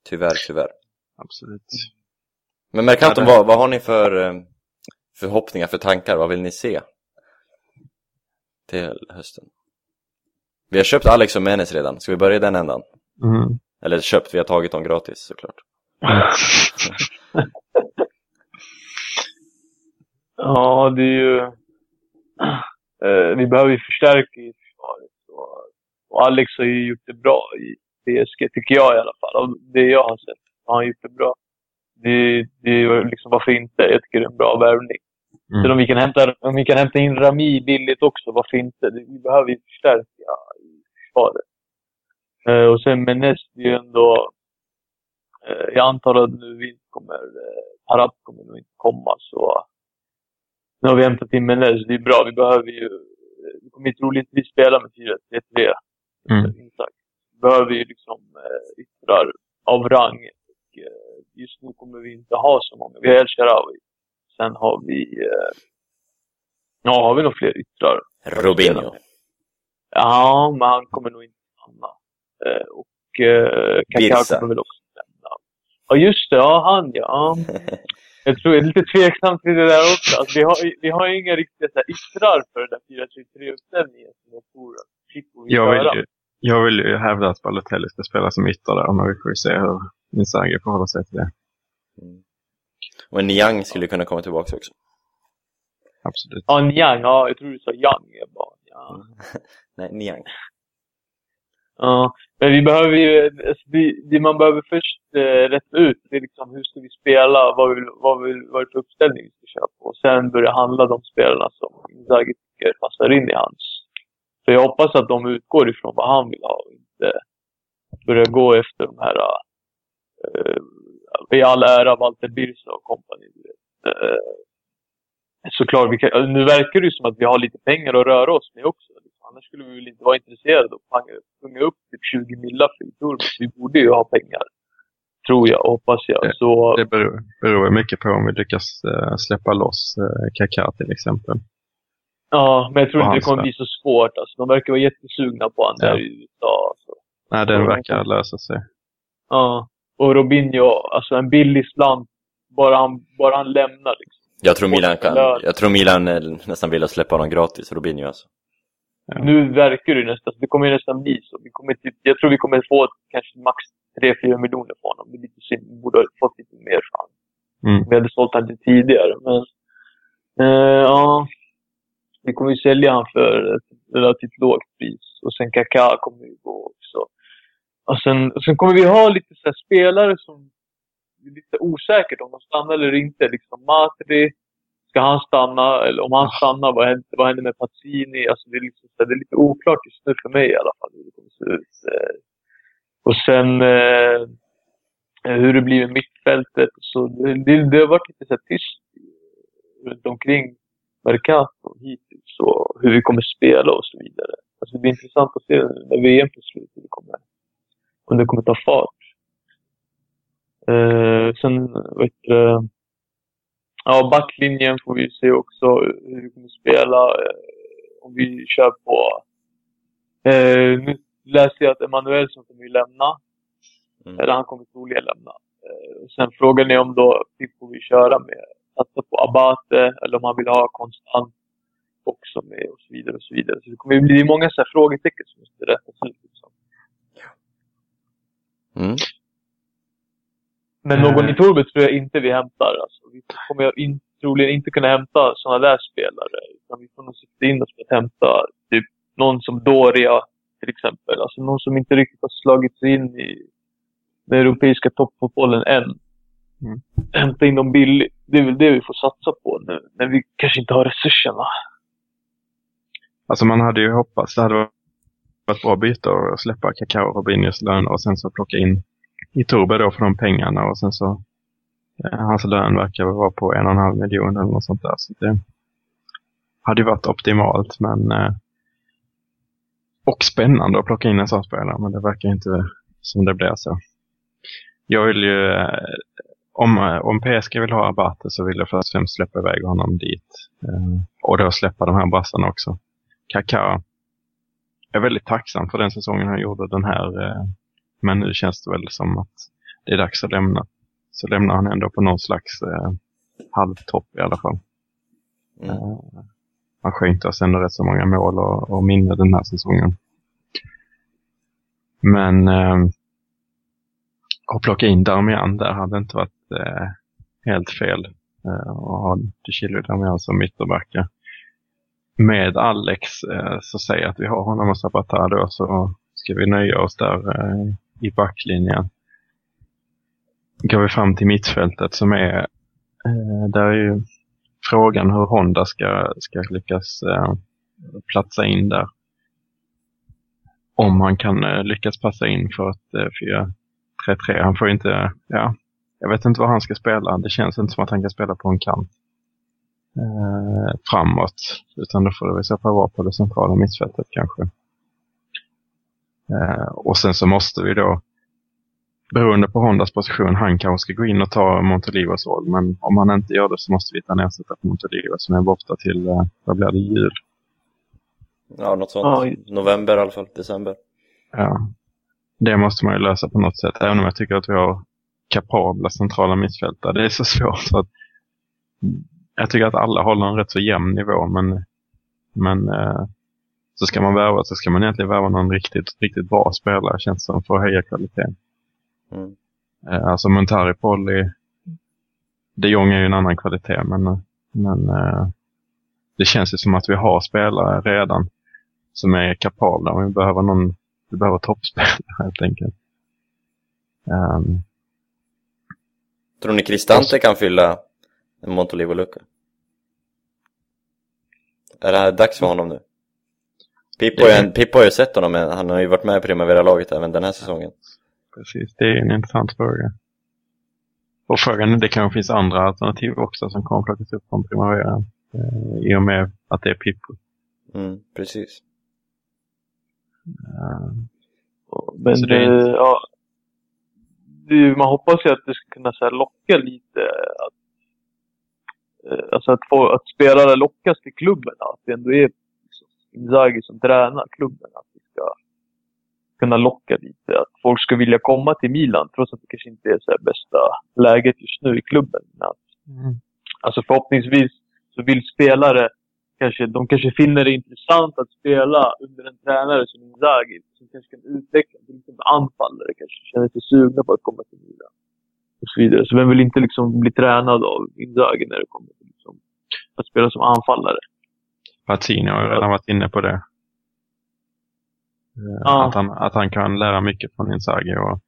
Tyvärr, tyvärr. absolut. Men Mercaton, vad, vad har ni för eh, förhoppningar, för tankar? Vad vill ni se? Till hösten. Vi har köpt Alex och Menes redan, ska vi börja i den ändan? Mm. Eller köpt, vi har tagit dem gratis såklart. [LAUGHS] ja det är ju... Eh, vi behöver ju försvaret. Och, Alex har ju gjort det bra i PSG, tycker jag i alla fall. Av det jag har sett har han gjort det bra. Det, det är liksom, varför inte? Jag tycker det är en bra värvning. Mm. Sen om vi kan hämta, om vi kan hämta in Rami billigt också, varför inte? Det- Vi behöver ju förstärka i försvaret. Eh, och sen Menes, det är ju ändå... Eh, jag antar att nu inte kommer... Eh, Arab kommer nog inte komma, så... Nu har vi hämtat in Menes, det är bra. Vi behöver ju... eh, Vi kommer troligtvis spela med 4-3-3. Mm. Behöver ju liksom eh, yttrar av rang. Och, eh, just nu kommer vi inte ha så många. Vi har El Sharawi. Sen har vi... Eh, ja, har vi nog fler yttrar? Robinho. Ja, men han kommer nog inte stanna. Eh, och eh, Kaká kommer väl också stanna. Ja, just det. Ja, han ja. [LAUGHS] Jag tror jag är lite tveksam till det där också. Alltså, vi, har, vi har ju inga riktiga så här, yttrar för den där 4-3-3-uppställningen som jag tror att Jag vill, ju, jag vill ju hävda att Balotelli ska spela som ytter där, men vi får ju se hur Inzaghi förhåller sig till det. Och en Niang skulle kunna komma tillbaka också. absolut. Ja, Niang. Ja, jag tror du sa Yang. Bara, ja. [LAUGHS] Nej, Niang. Ja, men vi behöver ju, alltså, vi, det man behöver först eh, rätta ut, det är liksom hur ska vi spela, vad vill, vad vill, vad är det för uppställning vi ska köra på. Och sen börja handla de spelarna som Inzaghi tycker passar in i hans. För jag hoppas att de utgår ifrån vad han vill ha och inte börja gå efter de här, eh, i all ära Walter Birsa och kompani. Eh, såklart, vi kan, nu verkar det ju som att vi har lite pengar att röra oss med också. Annars skulle vi väl inte vara intresserade av att punga upp typ 20 millar för. Vi borde ju ha pengar. Tror jag hoppas jag. Så, Det beror, beror mycket på om vi lyckas eh, släppa loss eh, Kaká till exempel. Ja, men jag tror inte det kommer bli så svårt. Alltså, de verkar vara jättesugna på honom Ja. där i USA. Så. Nej, den Ja. verkar lösa sig. Ja. Och Robinho, alltså en billig slant. Bara han, bara han lämnar liksom. Jag tror Milan kan, jag tror Milan eh, nästan vill släppa honom gratis, Robinho alltså. Ja. Nu verkar det nästan, det kommer ju nästan bli så. Vi kommer typ, jag tror vi kommer få kanske max 3-4 miljoner på honom. Det är lite synd. Vi borde ha fått lite mer för honom. Mm. Vi hade sålt honom lite tidigare. Men eh, ja, vi kommer ju sälja honom för ett relativt lågt pris. Och sen Kaká kommer ju gå också. Och sen, och sen kommer vi ha lite så spelare som är lite osäkert om de stannar eller inte. Liksom Matri, ska han stanna? Eller om han stannar, vad händer, vad händer med Pazzini? Alltså det, är liksom, det är lite oklart just nu för mig i alla fall hur det kommer se ut. Eh, Och sen eh, hur det blir med mittfältet. Så det, det, det har varit lite så tyst runt omkring Mercato hittills och hur vi kommer spela och så vidare. Alltså det blir intressant att se när VM är slut, hur det kommer, om det kommer ta fart. Eh, sen, vet du, ja, backlinjen får vi se också hur vi kommer spela. Eh, om vi kör på... Eh, nu läser jag att Emanuelsson kommer ju lämna. Mm. Eller han kommer troligen lämna. Eh, sen frågan är om då Pippo vill köra med, satsa på Abate eller om han vill ha konstant också med och så vidare och så vidare. Så det kommer ju bli många så här frågetecken som måste rättas ut. Liksom. Mm. Men någon Eh. i Torbet tror jag inte vi hämtar. Alltså, vi kommer in, troligen inte kunna hämta sådana där spelare. Utan vi får nog sikta in oss på att hämta typ någon som Doria till exempel. Alltså någon som inte riktigt har slagit sig in i den europeiska toppfotbollen än. Mm. Hämta in dem billigt. Det är väl det vi får satsa på nu. När vi kanske inte har resurserna. Alltså man hade ju hoppats, det hade varit bra byte att släppa Kakao och Robinhos lön och sen så plocka in i Turbe då för de pengarna och sen så eh, hans lön verkar väl vara på en och en halv miljon eller något sånt där. Så det hade ju varit optimalt men eh, och spännande att plocka in en sån spelare men det verkar inte som det blir så. Jag vill ju eh, om, eh, om PSG vill ha Abate så vill jag först och främst släppa iväg honom dit. Eh, och då släppa de här brassarna också. Kaká är väldigt tacksam för den säsongen han gjorde den här. Eh, men nu känns det väl som att det är dags att lämna. Så lämnar han ändå på någon slags eh, halvtopp i alla fall. Mm. Eh, han skänkte oss ändå rätt så många mål och, och minne den här säsongen. Men eh, att plocka in Darmian där hade inte varit eh, helt fel. Eh, och ha Duchilio Darmian som alltså mittbackar. Med Alex eh, så säger jag att vi har honom och Zapata då så ska vi nöja oss där eh, i backlinjen. Går vi fram till mittfältet som är, eh, där är ju frågan hur Honda ska, ska lyckas eh, platsa in där. Om han kan eh, lyckas passa in för ett eh, 4-3-3. Han får inte, ja, jag vet inte vad han ska spela. Det känns inte som att han kan spela på en kant eh, framåt. Utan då får det i så fall vara på det centrala mittfältet kanske. Eh, och sen så måste vi då, beroende på Hondas position, han kanske ska gå in och ta Montelivos roll. Men om han inte gör det så måste vi ta en ersättare på Montelivo som är borta till, eh, vad blir det, jul? Ja, något sånt. Ja, November i alla fall, december. Ja. Det måste man ju lösa på något sätt, även om jag tycker att vi har kapabla centrala mittfältare. Det är så [LAUGHS] svårt för att jag tycker att alla håller en rätt så jämn nivå, men, men eh, så ska man värva så ska man egentligen värva någon riktigt, riktigt bra spelare, känns som, för att höja kvaliteten. Mm. Eh, alltså Montari, Polly, de Jong är ju en annan kvalitet, men, men eh, det känns ju som att vi har spelare redan som är kapabla. Vi behöver någon, vi behöver toppspelare [LAUGHS] helt enkelt. Um, Tror ni Cristante kan fylla en Montolivo-lucka? Är det här dags för honom nu? Pippo, har ju- Pippo har ju sett honom, men han har ju varit med i Primavera-laget även den här säsongen. precis, det är en intressant fråga. Och frågan är, det kanske finns andra alternativ också som kommer plockas upp från Primavera. Eh, I och med att det är Pippo. Mm, precis. Eh, Men Så det är eh, ja, det, man hoppas ju att det ska kunna så här, locka lite. Att, eh, alltså att, få, att spelare lockas till klubben. Att det ändå är liksom, Inzaghi som tränar klubben. Att det ska kunna locka lite. Att folk ska vilja komma till Milan trots att det kanske inte är så bästa läget just nu i klubben. Men att, Alltså förhoppningsvis så vill spelare kanske, de kanske finner det intressant att spela under en tränare som Inzaghi. Som kanske kan utveckla, till exempel anfallare kanske känner sig sugna på att komma till Milan. Och så vidare. Så vem vill inte liksom bli tränad av Inzaghi när det kommer till liksom, att spela som anfallare? Patino har redan varit inne på det. Ja. Att, han, att han kan lära mycket från Inzaghi och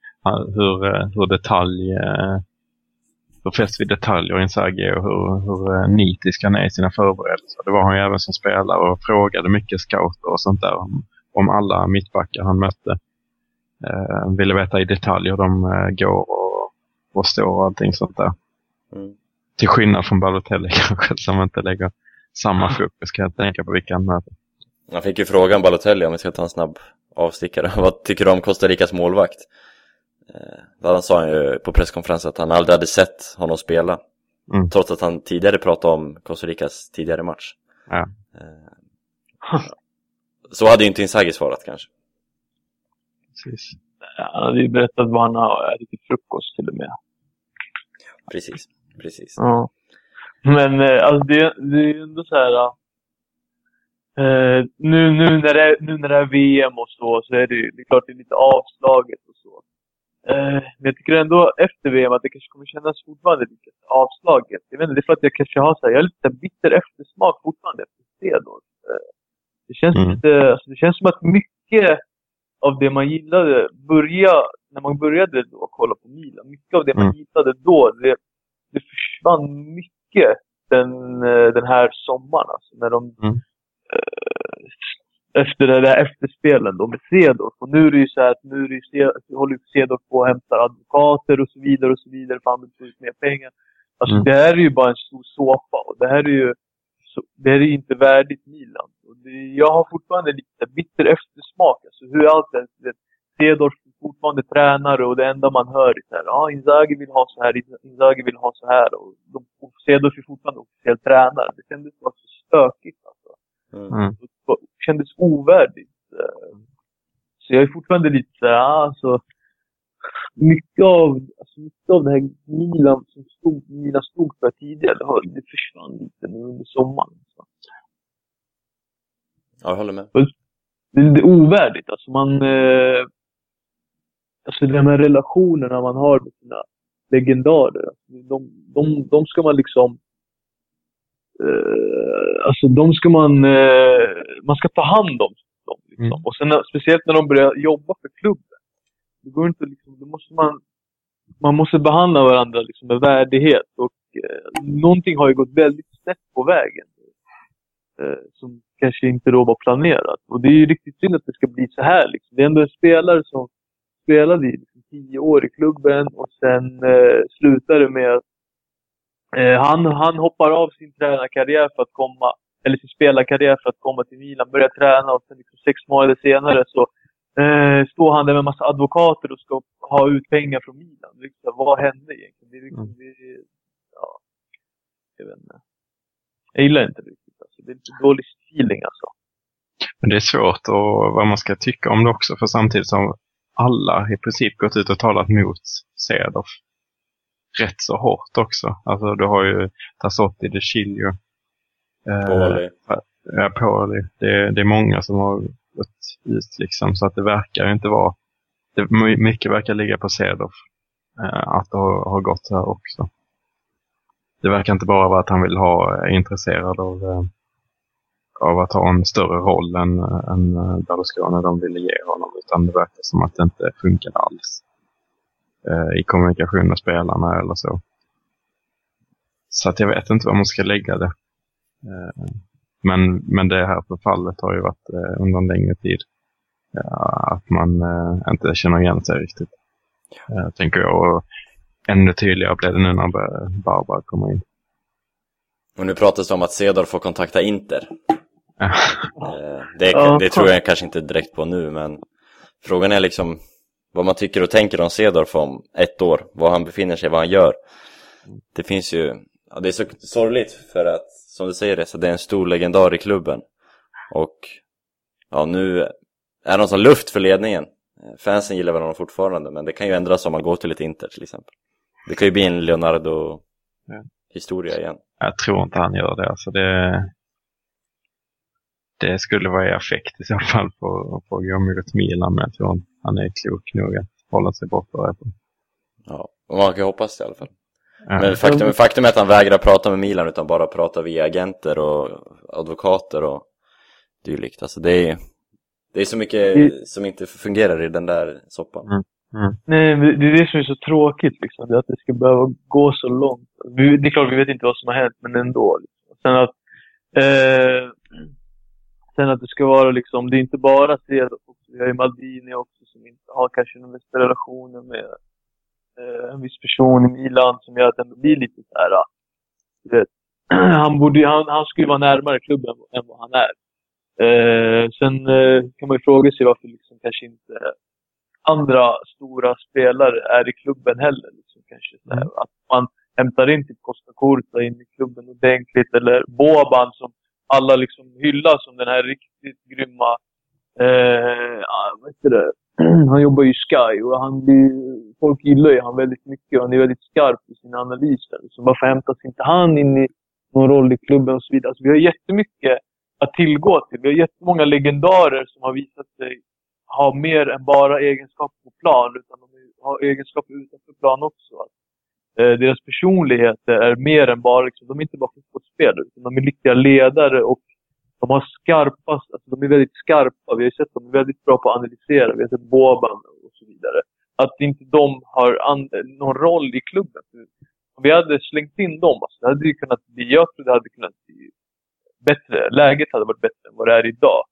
hur, hur detalj eh, hur fäst vid detaljer Inzaghi och hur, hur eh, nitisk han är i sina förberedelser. Det var han ju även som spelare och frågade mycket scouter och sånt där om, om alla mittbackar han mötte. Eh, ville veta i detalj hur de eh, går och, och står och allting sånt där. Mm. Till skillnad från Balotelli [LAUGHS] kanske som inte lägger samma fokus kan jag tänka på vilka han möter. Han fick ju frågan Balotelli om vi ska ta en snabb avstickare. [LAUGHS] Vad tycker du om Costa Ricas målvakt? Eh, sa han ju på presskonferensen att han aldrig hade sett honom spela. Mm. Trots att han tidigare pratade om Costa Ricas tidigare match. Ja. Eh, Så hade ju inte Inzaghi svarat kanske. Precis. Han hade ju berättat vad han har ätit till frukost till och med. Precis, precis. Ja. Men eh, alltså det, det är ju ändå så här. Eh, nu, nu, när det, är- nu när det är VM och så, så är det, ju- det är klart det är lite avslaget och så. Eh, men jag tycker ändå efter VM att det kanske kommer kännas fortfarande lite avslaget. Jag vet inte, det är för att jag kanske har så här, jag har lite bitter eftersmak fortfarande efter Cedor. Eh, det känns Mm. lite, alltså det känns som att mycket av det man gillade börja, när man började då kolla på Milan, mycket av det man Mm. gillade då, det, det försvann mycket den, eh, den här sommaren. Alltså, när de, Mm. eh, efter det där efterspelen då med Cedorf. Och nu är det ju så här att nu är det ju håller ju Cedorf på och hämtar advokater och så vidare och så vidare för han vill få ut mer pengar. Alltså Mm. det här är ju bara en stor såpa och det här är ju det här är ju inte värdigt Milan. Och det, jag har fortfarande lite bitter eftersmak. Alltså hur allt det Cedorf är fortfarande tränare och det enda man hör är så här, ja Inzaghi vill ha så här, Inzaghi vill ha så här. Och, de, och Cedorf är fortfarande officiell tränare. Det kändes bara så stökigt alltså. Mm. Kändes ovärdigt. eh. Så jag är fortfarande lite så här, ah, alltså, mycket av, alltså mycket av det här Milan som stod, Milan stod för tidigare, det, har, det försvann lite nu under sommaren. Så. Ja, jag håller med. Det är lite ovärdigt. Alltså man... Eh, alltså de här relationerna man har med sina legendarer. Alltså de, de, de ska man liksom... Eh, alltså de ska man... Eh, man ska ta hand om dem. Liksom. Mm. Och sen när- speciellt när de börjar jobba för klubben. Det går inte liksom... Då måste man... Man måste behandla varandra liksom med värdighet. Och eh, någonting har ju gått väldigt snett på vägen eh, som kanske inte då var planerat. Och det är ju riktigt synd att det ska bli så här. Liksom. Det är ändå en spelare som spelade i liksom, tio år i klubben och sen eh, slutade med att eh, han, han hoppar av sin tränarkarriär för att komma, eller sin spelarkarriär för att komma till Milan, börja träna och sen liksom, sex månader senare så eh, står han där med massa advokater och ska ha ut pengar från Milan. Liksom, vad hände egentligen? Det liksom, Mm. det, ja, jag vet inte. Jag gillar inte det riktigt. Alltså. Det är lite dålig feeling alltså. Men det är svårt och vad man ska tycka om det också, för samtidigt som alla i princip gått ut och talat mot Cedorf rätt så hårt också. Alltså du har ju Tassotti, De Chilio, eh, Poli. ja, Poli. Det, det är många som har gått ut liksom, så att det verkar inte vara, det, my- mycket verkar ligga på Cedorf. Eh, att det har, har gått här också. Det verkar inte bara vara att han vill ha, är intresserad av, eh, av att ha en större roll än, än eh, Berlusconi de ville ge honom. Utan det verkar som att det inte funkade alls eh, i kommunikation med spelarna eller så. Så att jag vet inte var man ska lägga det. Eh, men, men det här förfallet har ju varit eh, under en längre tid. Ja, att man eh, inte känner igen sig riktigt. Eh, tänker jag. Och ännu tydligare blev det nu när Barbara kommer in. Och nu pratas det om att Cedar får kontakta Inter. Eh, det, det tror jag kanske inte direkt på nu, men frågan är liksom vad man tycker och tänker om Cedorf om ett år, var han befinner sig, vad han gör. Det finns ju, ja, det är så sorgligt för att, som du säger Reza, det är en stor legendar i klubben. Och ja, nu är de som luft för ledningen. Fansen gillar väl honom fortfarande, men det kan ju ändras om man går till ett Inter till exempel. Det kan ju bli en Leonardo-historia igen. Jag tror inte han gör det. Alltså det, det skulle vara i affekt i så fall på, på mot Milan, men jag tror han är klok nog att hålla sig borta därifrån. Ja, och man kan ju hoppas det i alla fall. Ja. Men faktum, faktum är att han vägrar prata med Milan utan bara prata via agenter och advokater och dylikt. Alltså det är, det är så mycket som inte fungerar i den där soppan. Mm. Mm. Nej, men det är det som är så tråkigt liksom. Det att det ska behöva gå så långt. Vi, det är klart vi vet inte vad som har hänt, men ändå. Liksom. Sen att eh, sen att det ska vara liksom, det är inte bara också. Vi har ju Maldini också som inte har kanske den bästa relationen med eh, en viss person i Milan som gör att det blir lite så här. ah, Du vet, [CLEARS THROAT] han, borde, han, han skulle vara närmare klubben än vad han är. Eh, sen eh, kan man ju fråga sig varför liksom kanske inte andra stora spelare är i klubben heller. Liksom, kanske, här, Att man hämtar in typ Costa Curta in i klubben ordentligt. Eller Boban som alla liksom hyllar som den här riktigt grymma... Eh, vad heter det? [CLEARS THROAT] Han jobbar ju i Sky och han blir, folk gillar ju han väldigt mycket och han är väldigt skarp i sina analyser. Så varför hämtas inte han in i någon roll i klubben och så vidare? Alltså, vi har jättemycket att tillgå till. Vi har jättemånga legendarer som har visat sig ha mer än bara egenskaper på plan, utan de har egenskaper utanför plan också. Att, Eh, deras personligheter är mer än bara, liksom, de är inte bara fotbollsspelare, utan de är riktiga ledare och de har skarpa, alltså de är väldigt skarpa. Vi har sett dem är väldigt bra på att analysera. Vi har sett Boban och så vidare. Att inte de har någon roll i klubben. Om vi hade slängt in dem, alltså, det hade ju kunnat bli, jag tror det hade kunnat bli bättre. Läget hade varit bättre än vad det är idag.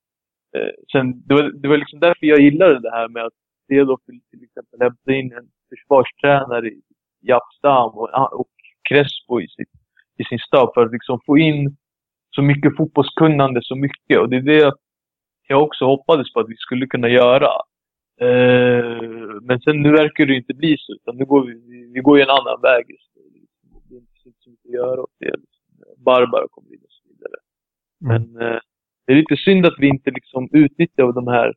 Eh, sen, det, var, det var liksom därför jag gillade det här med att Cedorf till, till exempel hämta in en försvarstränare i Japstam och, och Crespo i, sitt, i sin stab för att liksom få in så mycket fotbollskunnande, så mycket. Och det är det jag också hoppades på att vi skulle kunna göra. Eh, men sen nu verkar det inte bli så, utan nu går vi, vi, går ju en annan väg just nu. Det är inte så mycket att göra åt det. Barbara kommer in och så vidare. Men eh, det är lite synd att vi inte liksom utnyttjar de här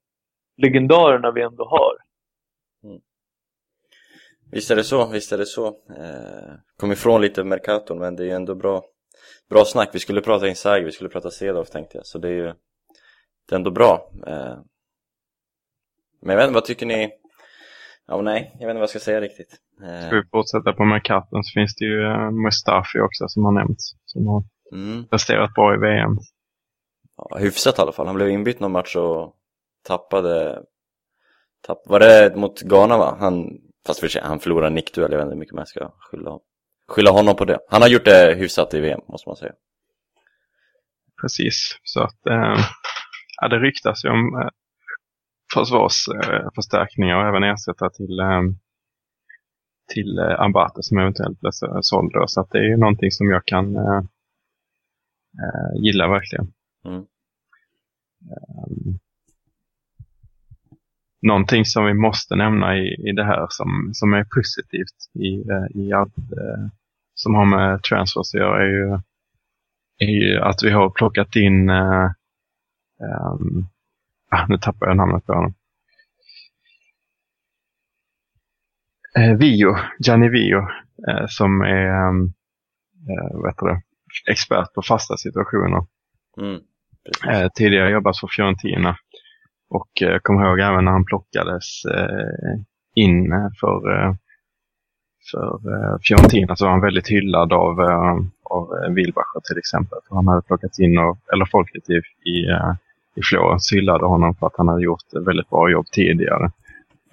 legendarerna vi ändå har. Visst är det så, visst är det så. Eh, kom ifrån lite Mercaton, men det är ju ändå bra, bra snack. Vi skulle prata Inzaghi, vi skulle prata Cedorf tänkte jag, så det är ju det är ändå bra. Eh, men jag vet inte, vad tycker ni? Ja, nej, jag vet inte vad jag ska säga riktigt. Eh, Ska vi fortsätta på Mercaton så finns det ju uh, Mustafi också som har nämnts. Som har mm, presterat bra i VM. ja, hyfsat i alla fall. Han blev inbytt någon match och tappade... Tapp, var det mot Ghana va? Han, fast för sig, han förlorade en nickduell, jag vet inte hur mycket man ska skylla, skylla honom på det. Han har gjort det hyfsat i VM, måste man säga. Precis. Så att eh, ja, det ryktas ju om eh, försvarsförstärkningar och även ersättare till, eh, till eh, Ambate som eventuellt blir så- såld. Då. Så att det är ju någonting som jag kan eh, eh, gilla verkligen. Mm. Um, någonting som vi måste nämna i, i det här som, som är positivt i, eh, i allt eh, som har med transfers att göra är ju, är ju att vi har plockat in eh, ah, nu tappar jag namnet på honom. Eh, Vio, Gianni Vio, eh, som är ehm, eh, vad heter det, expert på fasta situationer. Mm. Eh, tidigare jobbat för Fiorentina. Och eh, jag kommer ihåg även när han plockades eh, in för, eh, för eh, Fiorentina så var han väldigt hyllad av, av Wilbacher till exempel. För han hade plockats in av, eller folket i, i, i Florens hyllade honom för att han hade gjort ett väldigt bra jobb tidigare.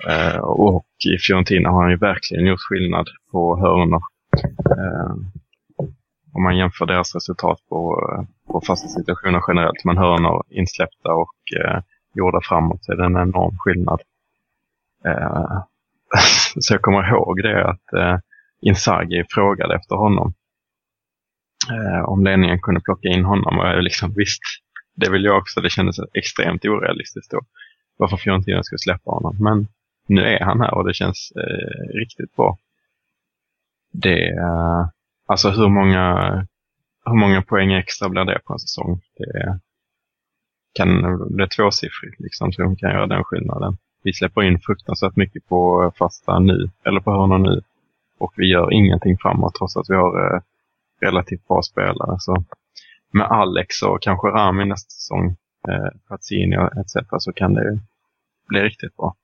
Eh, och i Fiorentina har han ju verkligen gjort skillnad på hörnor. Eh, om man jämför deras resultat på, på fasta situationer generellt, men hörnor insläppta och eh, gjorda framåt, så är det en enorm skillnad. Eh, [LAUGHS] så jag kommer ihåg det att eh, Inzaghi frågade efter honom. Eh, om ledningen kunde plocka in honom och jag liksom visst, det vill jag också. Det kändes extremt orealistiskt då. Varför Fiorentina skulle släppa honom. Men nu är han här och det känns eh, riktigt bra. Det, eh, alltså hur många, hur många poäng extra blir det på en säsong? Det kan bli tvåsiffrigt liksom, så de kan göra den skillnaden. Vi släpper in fruktansvärt mycket på fasta nu, eller på hörnor nu. Och vi gör ingenting framåt trots att vi har eh, relativt bra spelare. Så med Alex och kanske Rami nästa säsong, eh, Pazzini etc. så kan det bli riktigt bra.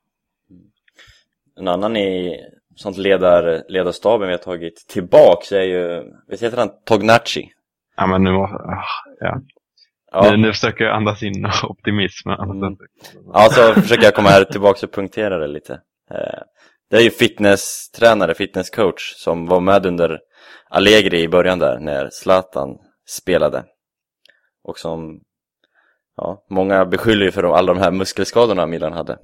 En annan i sånt ledar, ledarstaben vi har tagit tillbaks är ju, vet heter han Tognacci? Ja men nu, ah, ja. Ja. Nu, nu försöker jag andas in optimism. Mm. Ja, så försöker jag komma här tillbaka och punktera det lite. Eh, Det är ju fitnesstränare, fitnesscoach som var med under Allegri i början där när Zlatan spelade. Och som, ja, många beskyller ju för alla de här muskelskadorna Milan hade.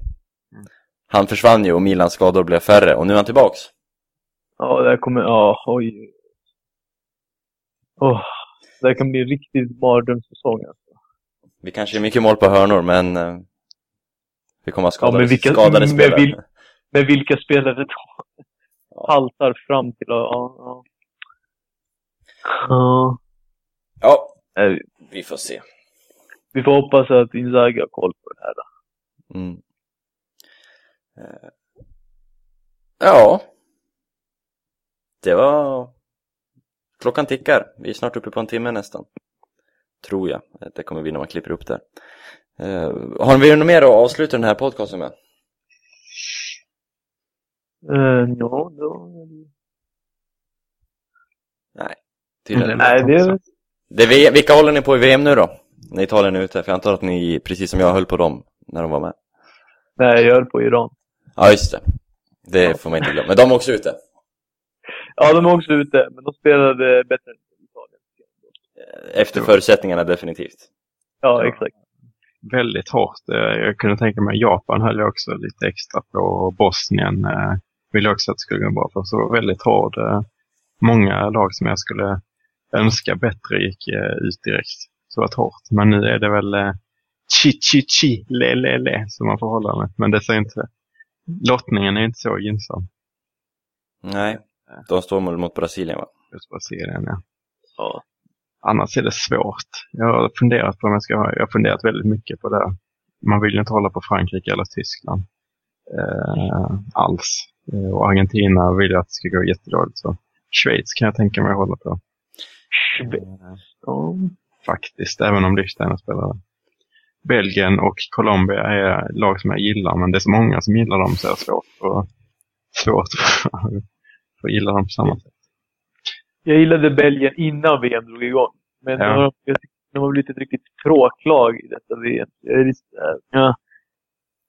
Han försvann ju och Milans skador blev färre och nu är han tillbaks. Ja, det här kommer, ja, oj. Åh, det här kan bli en riktigt mardrömssäsong alltså. Vi kanske är mycket mål på hörnor men eh, vi kommer att skada men vilka- skadade med spelare. vil- Men vilka spelare då Ja. haltar fram till att, ja, ja. Ja, Ja, nej, vi får se. vi får hoppas att Inzaghi har koll på det här. Då. Mm. Eh, Ja. Det var... Klockan tickar. Vi är snart uppe på en timme nästan. Tror jag. Det kommer vi när man klipper upp det. Eh, har vi något mer att avsluta den här podcasten med? Uh, ja, då... Nej. Tydligen. Nej, det... Det är vilka håller ni på i VM nu då? När Italien är ute? För jag antar att ni, precis som jag, höll på dem när de var med. Nej, jag höll på Iran. Ja, just det. Det får man inte glömma. Men de är också ute. Ja, de är också ute, men de spelade bättre. Efter förutsättningarna definitivt. Ja, exakt. väldigt hårt. Eh, Jag kunde tänka mig Japan höll jag också lite extra på. Och Bosnien eh, ville jag också att det skulle gå bra för. Så väldigt hård. eh, Många lag som jag skulle önska bättre gick ut direkt. Så det var hårt. Men nu är det väl eh, chi chi chi le le le som man får hålla med. Men det säger inte Lottningen är inte så gynnsam. Nej. De står mot- mot Brasilien va? Just Brasilien, ja. Ja. Annars är det svårt. Jag har funderat på om jag ska ha, jag har funderat väldigt mycket på det. Man vill ju inte hålla på Frankrike eller Tyskland. Eh, alls. Eh, och Argentina vill jag att det ska gå jättedåligt. Så Schweiz kan jag tänka mig att hålla på. Eh, Ja. faktiskt, även om Liechtenstein spelar där. Belgien och Colombia är lag som jag gillar, men det är så många som gillar dem så det är svårt, och, svårt [LAUGHS] att gilla dem på samma sätt. Jag gillade Belgien innan VM drog igång. Men Ja. nu har de, jag tycker de har blivit ett riktigt tråklag i detta VM. Jag är lite, så här, ja.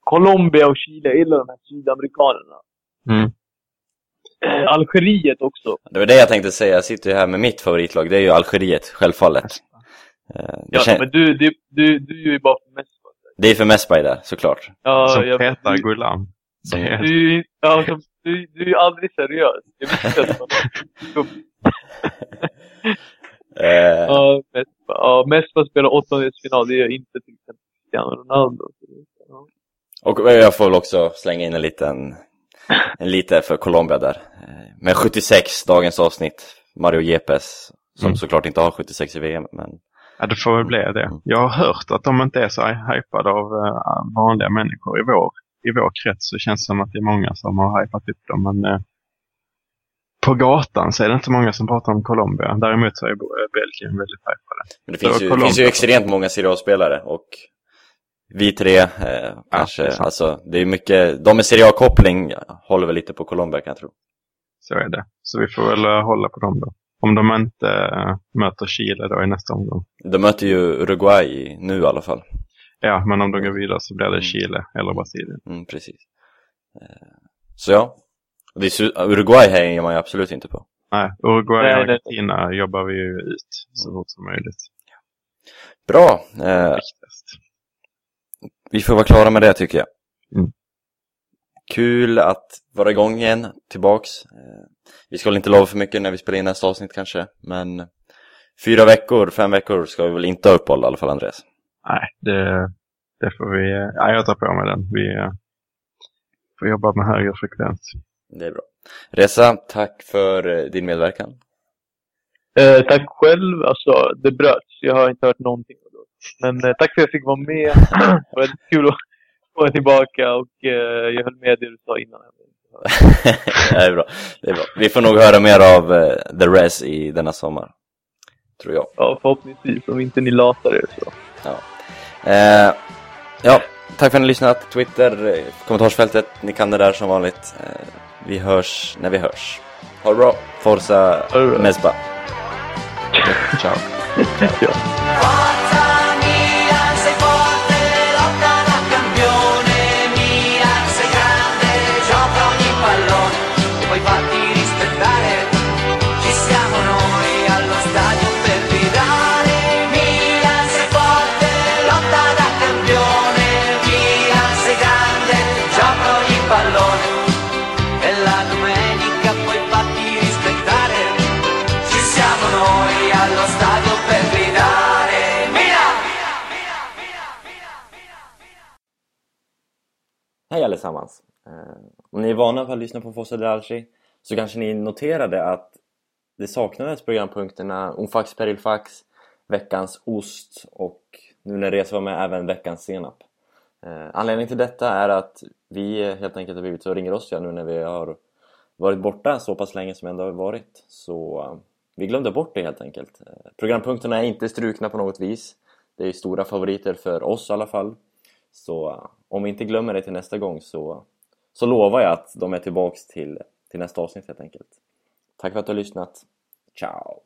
Colombia och Chile, jag gillar de här sydamerikanerna. Mm. Eh, Algeriet också. Det var det jag tänkte säga, jag sitter ju här med mitt favoritlag, det är ju Algeriet, självfallet. Eh, Det, Ja, kän- men du, du, du, du är ju bara för mest. det är för Mesbay där, såklart. Ja, som jag- petar du, Gulam. Som- du, ja, som, du, du är ju aldrig seriös. Jag visste att man [LAUGHS] Eh, Ja, Mespa. Ja, Mespa spelar åttondelsfinal. Det gör inte till exempel Cristiano Ronaldo. Ja. Och jag får väl också slänga in en liten, en lite för Colombia där. Eh, Med 76, dagens avsnitt, Mario Yepes, som Mm. såklart inte har 76 i VM, men Ja, det får väl bli det. Jag har hört att de inte är så hypade av eh, vanliga människor. I vår, I vår krets så känns det som att det är många som har hypat upp dem. Men på gatan så är det inte många som pratar om Colombia. Däremot så är eh, Belgien väldigt hypade. Men det finns ju, Colombia. finns ju extremt många Serie och vi tre eh, kanske, det alltså det är mycket, de med Serie A-koppling håller väl lite på Colombia kan jag tro. Så är det. Så vi får väl eh, hålla på dem då. Om de inte äh, möter Chile då i nästa omgång. De möter ju Uruguay nu i alla fall. Ja, men om de går vidare så blir det. Chile eller Brasilien. Mm, precis. Så ja, Uruguay hänger man ju absolut inte på. Nej, Uruguay och det- Argentina jobbar vi ju ut så Mm. fort som möjligt. Bra, eh, vi får vara klara med det tycker jag. Mm. Kul att vara igång igen, tillbaks. Eh, Vi ska väl inte lova för mycket när vi spelar in nästa avsnitt kanske, men fyra veckor, fem veckor ska vi väl inte ha uppehåll i alla fall Andreas. Nej, det, det får vi... eh, Ja, jag tar på mig den. Vi eh, får jobba med högre frekvens. Det är bra. Resa, tack för eh, din medverkan. Eh, tack själv. Alltså, det bröts. Jag har inte hört någonting. Men eh, tack för att jag fick vara med. [CLEARS THROAT] det var väldigt kul att komma tillbaka och eh, jag höll med det du sa innan. [LAUGHS] det är bra. Det är bra. Vi får nog höra mer av eh, The Res i denna sommar. Tror jag. Ja, förhoppningsvis. Om inte ni latar er så. Eh, ja, tack för att ni lyssnat. Twitter, eh, kommentarsfältet, ni kan det där som vanligt. Vi hörs när vi hörs. Ha det bra. Forza. Mesba. [LAUGHS] Ciao. [LAUGHS] ja. Hej allesammans! Eh, om ni är vana vid att lyssna på Fossa Dalci så kanske ni noterade att det saknades programpunkterna Onfax Perilfax, Veckans Ost och nu när Resa var med även Veckans Senap. Eh, anledningen till detta är att vi helt enkelt har blivit så ringrostiga nu när vi har varit borta så pass länge som vi ändå har varit så eh, vi glömde bort det helt enkelt. Programpunkterna är inte strukna på något vis. Det är stora favoriter för oss i alla fall. Så om vi inte glömmer det till nästa gång så, så lovar jag att de är tillbaks till, till nästa avsnitt helt enkelt. Tack för att du har lyssnat. Ciao!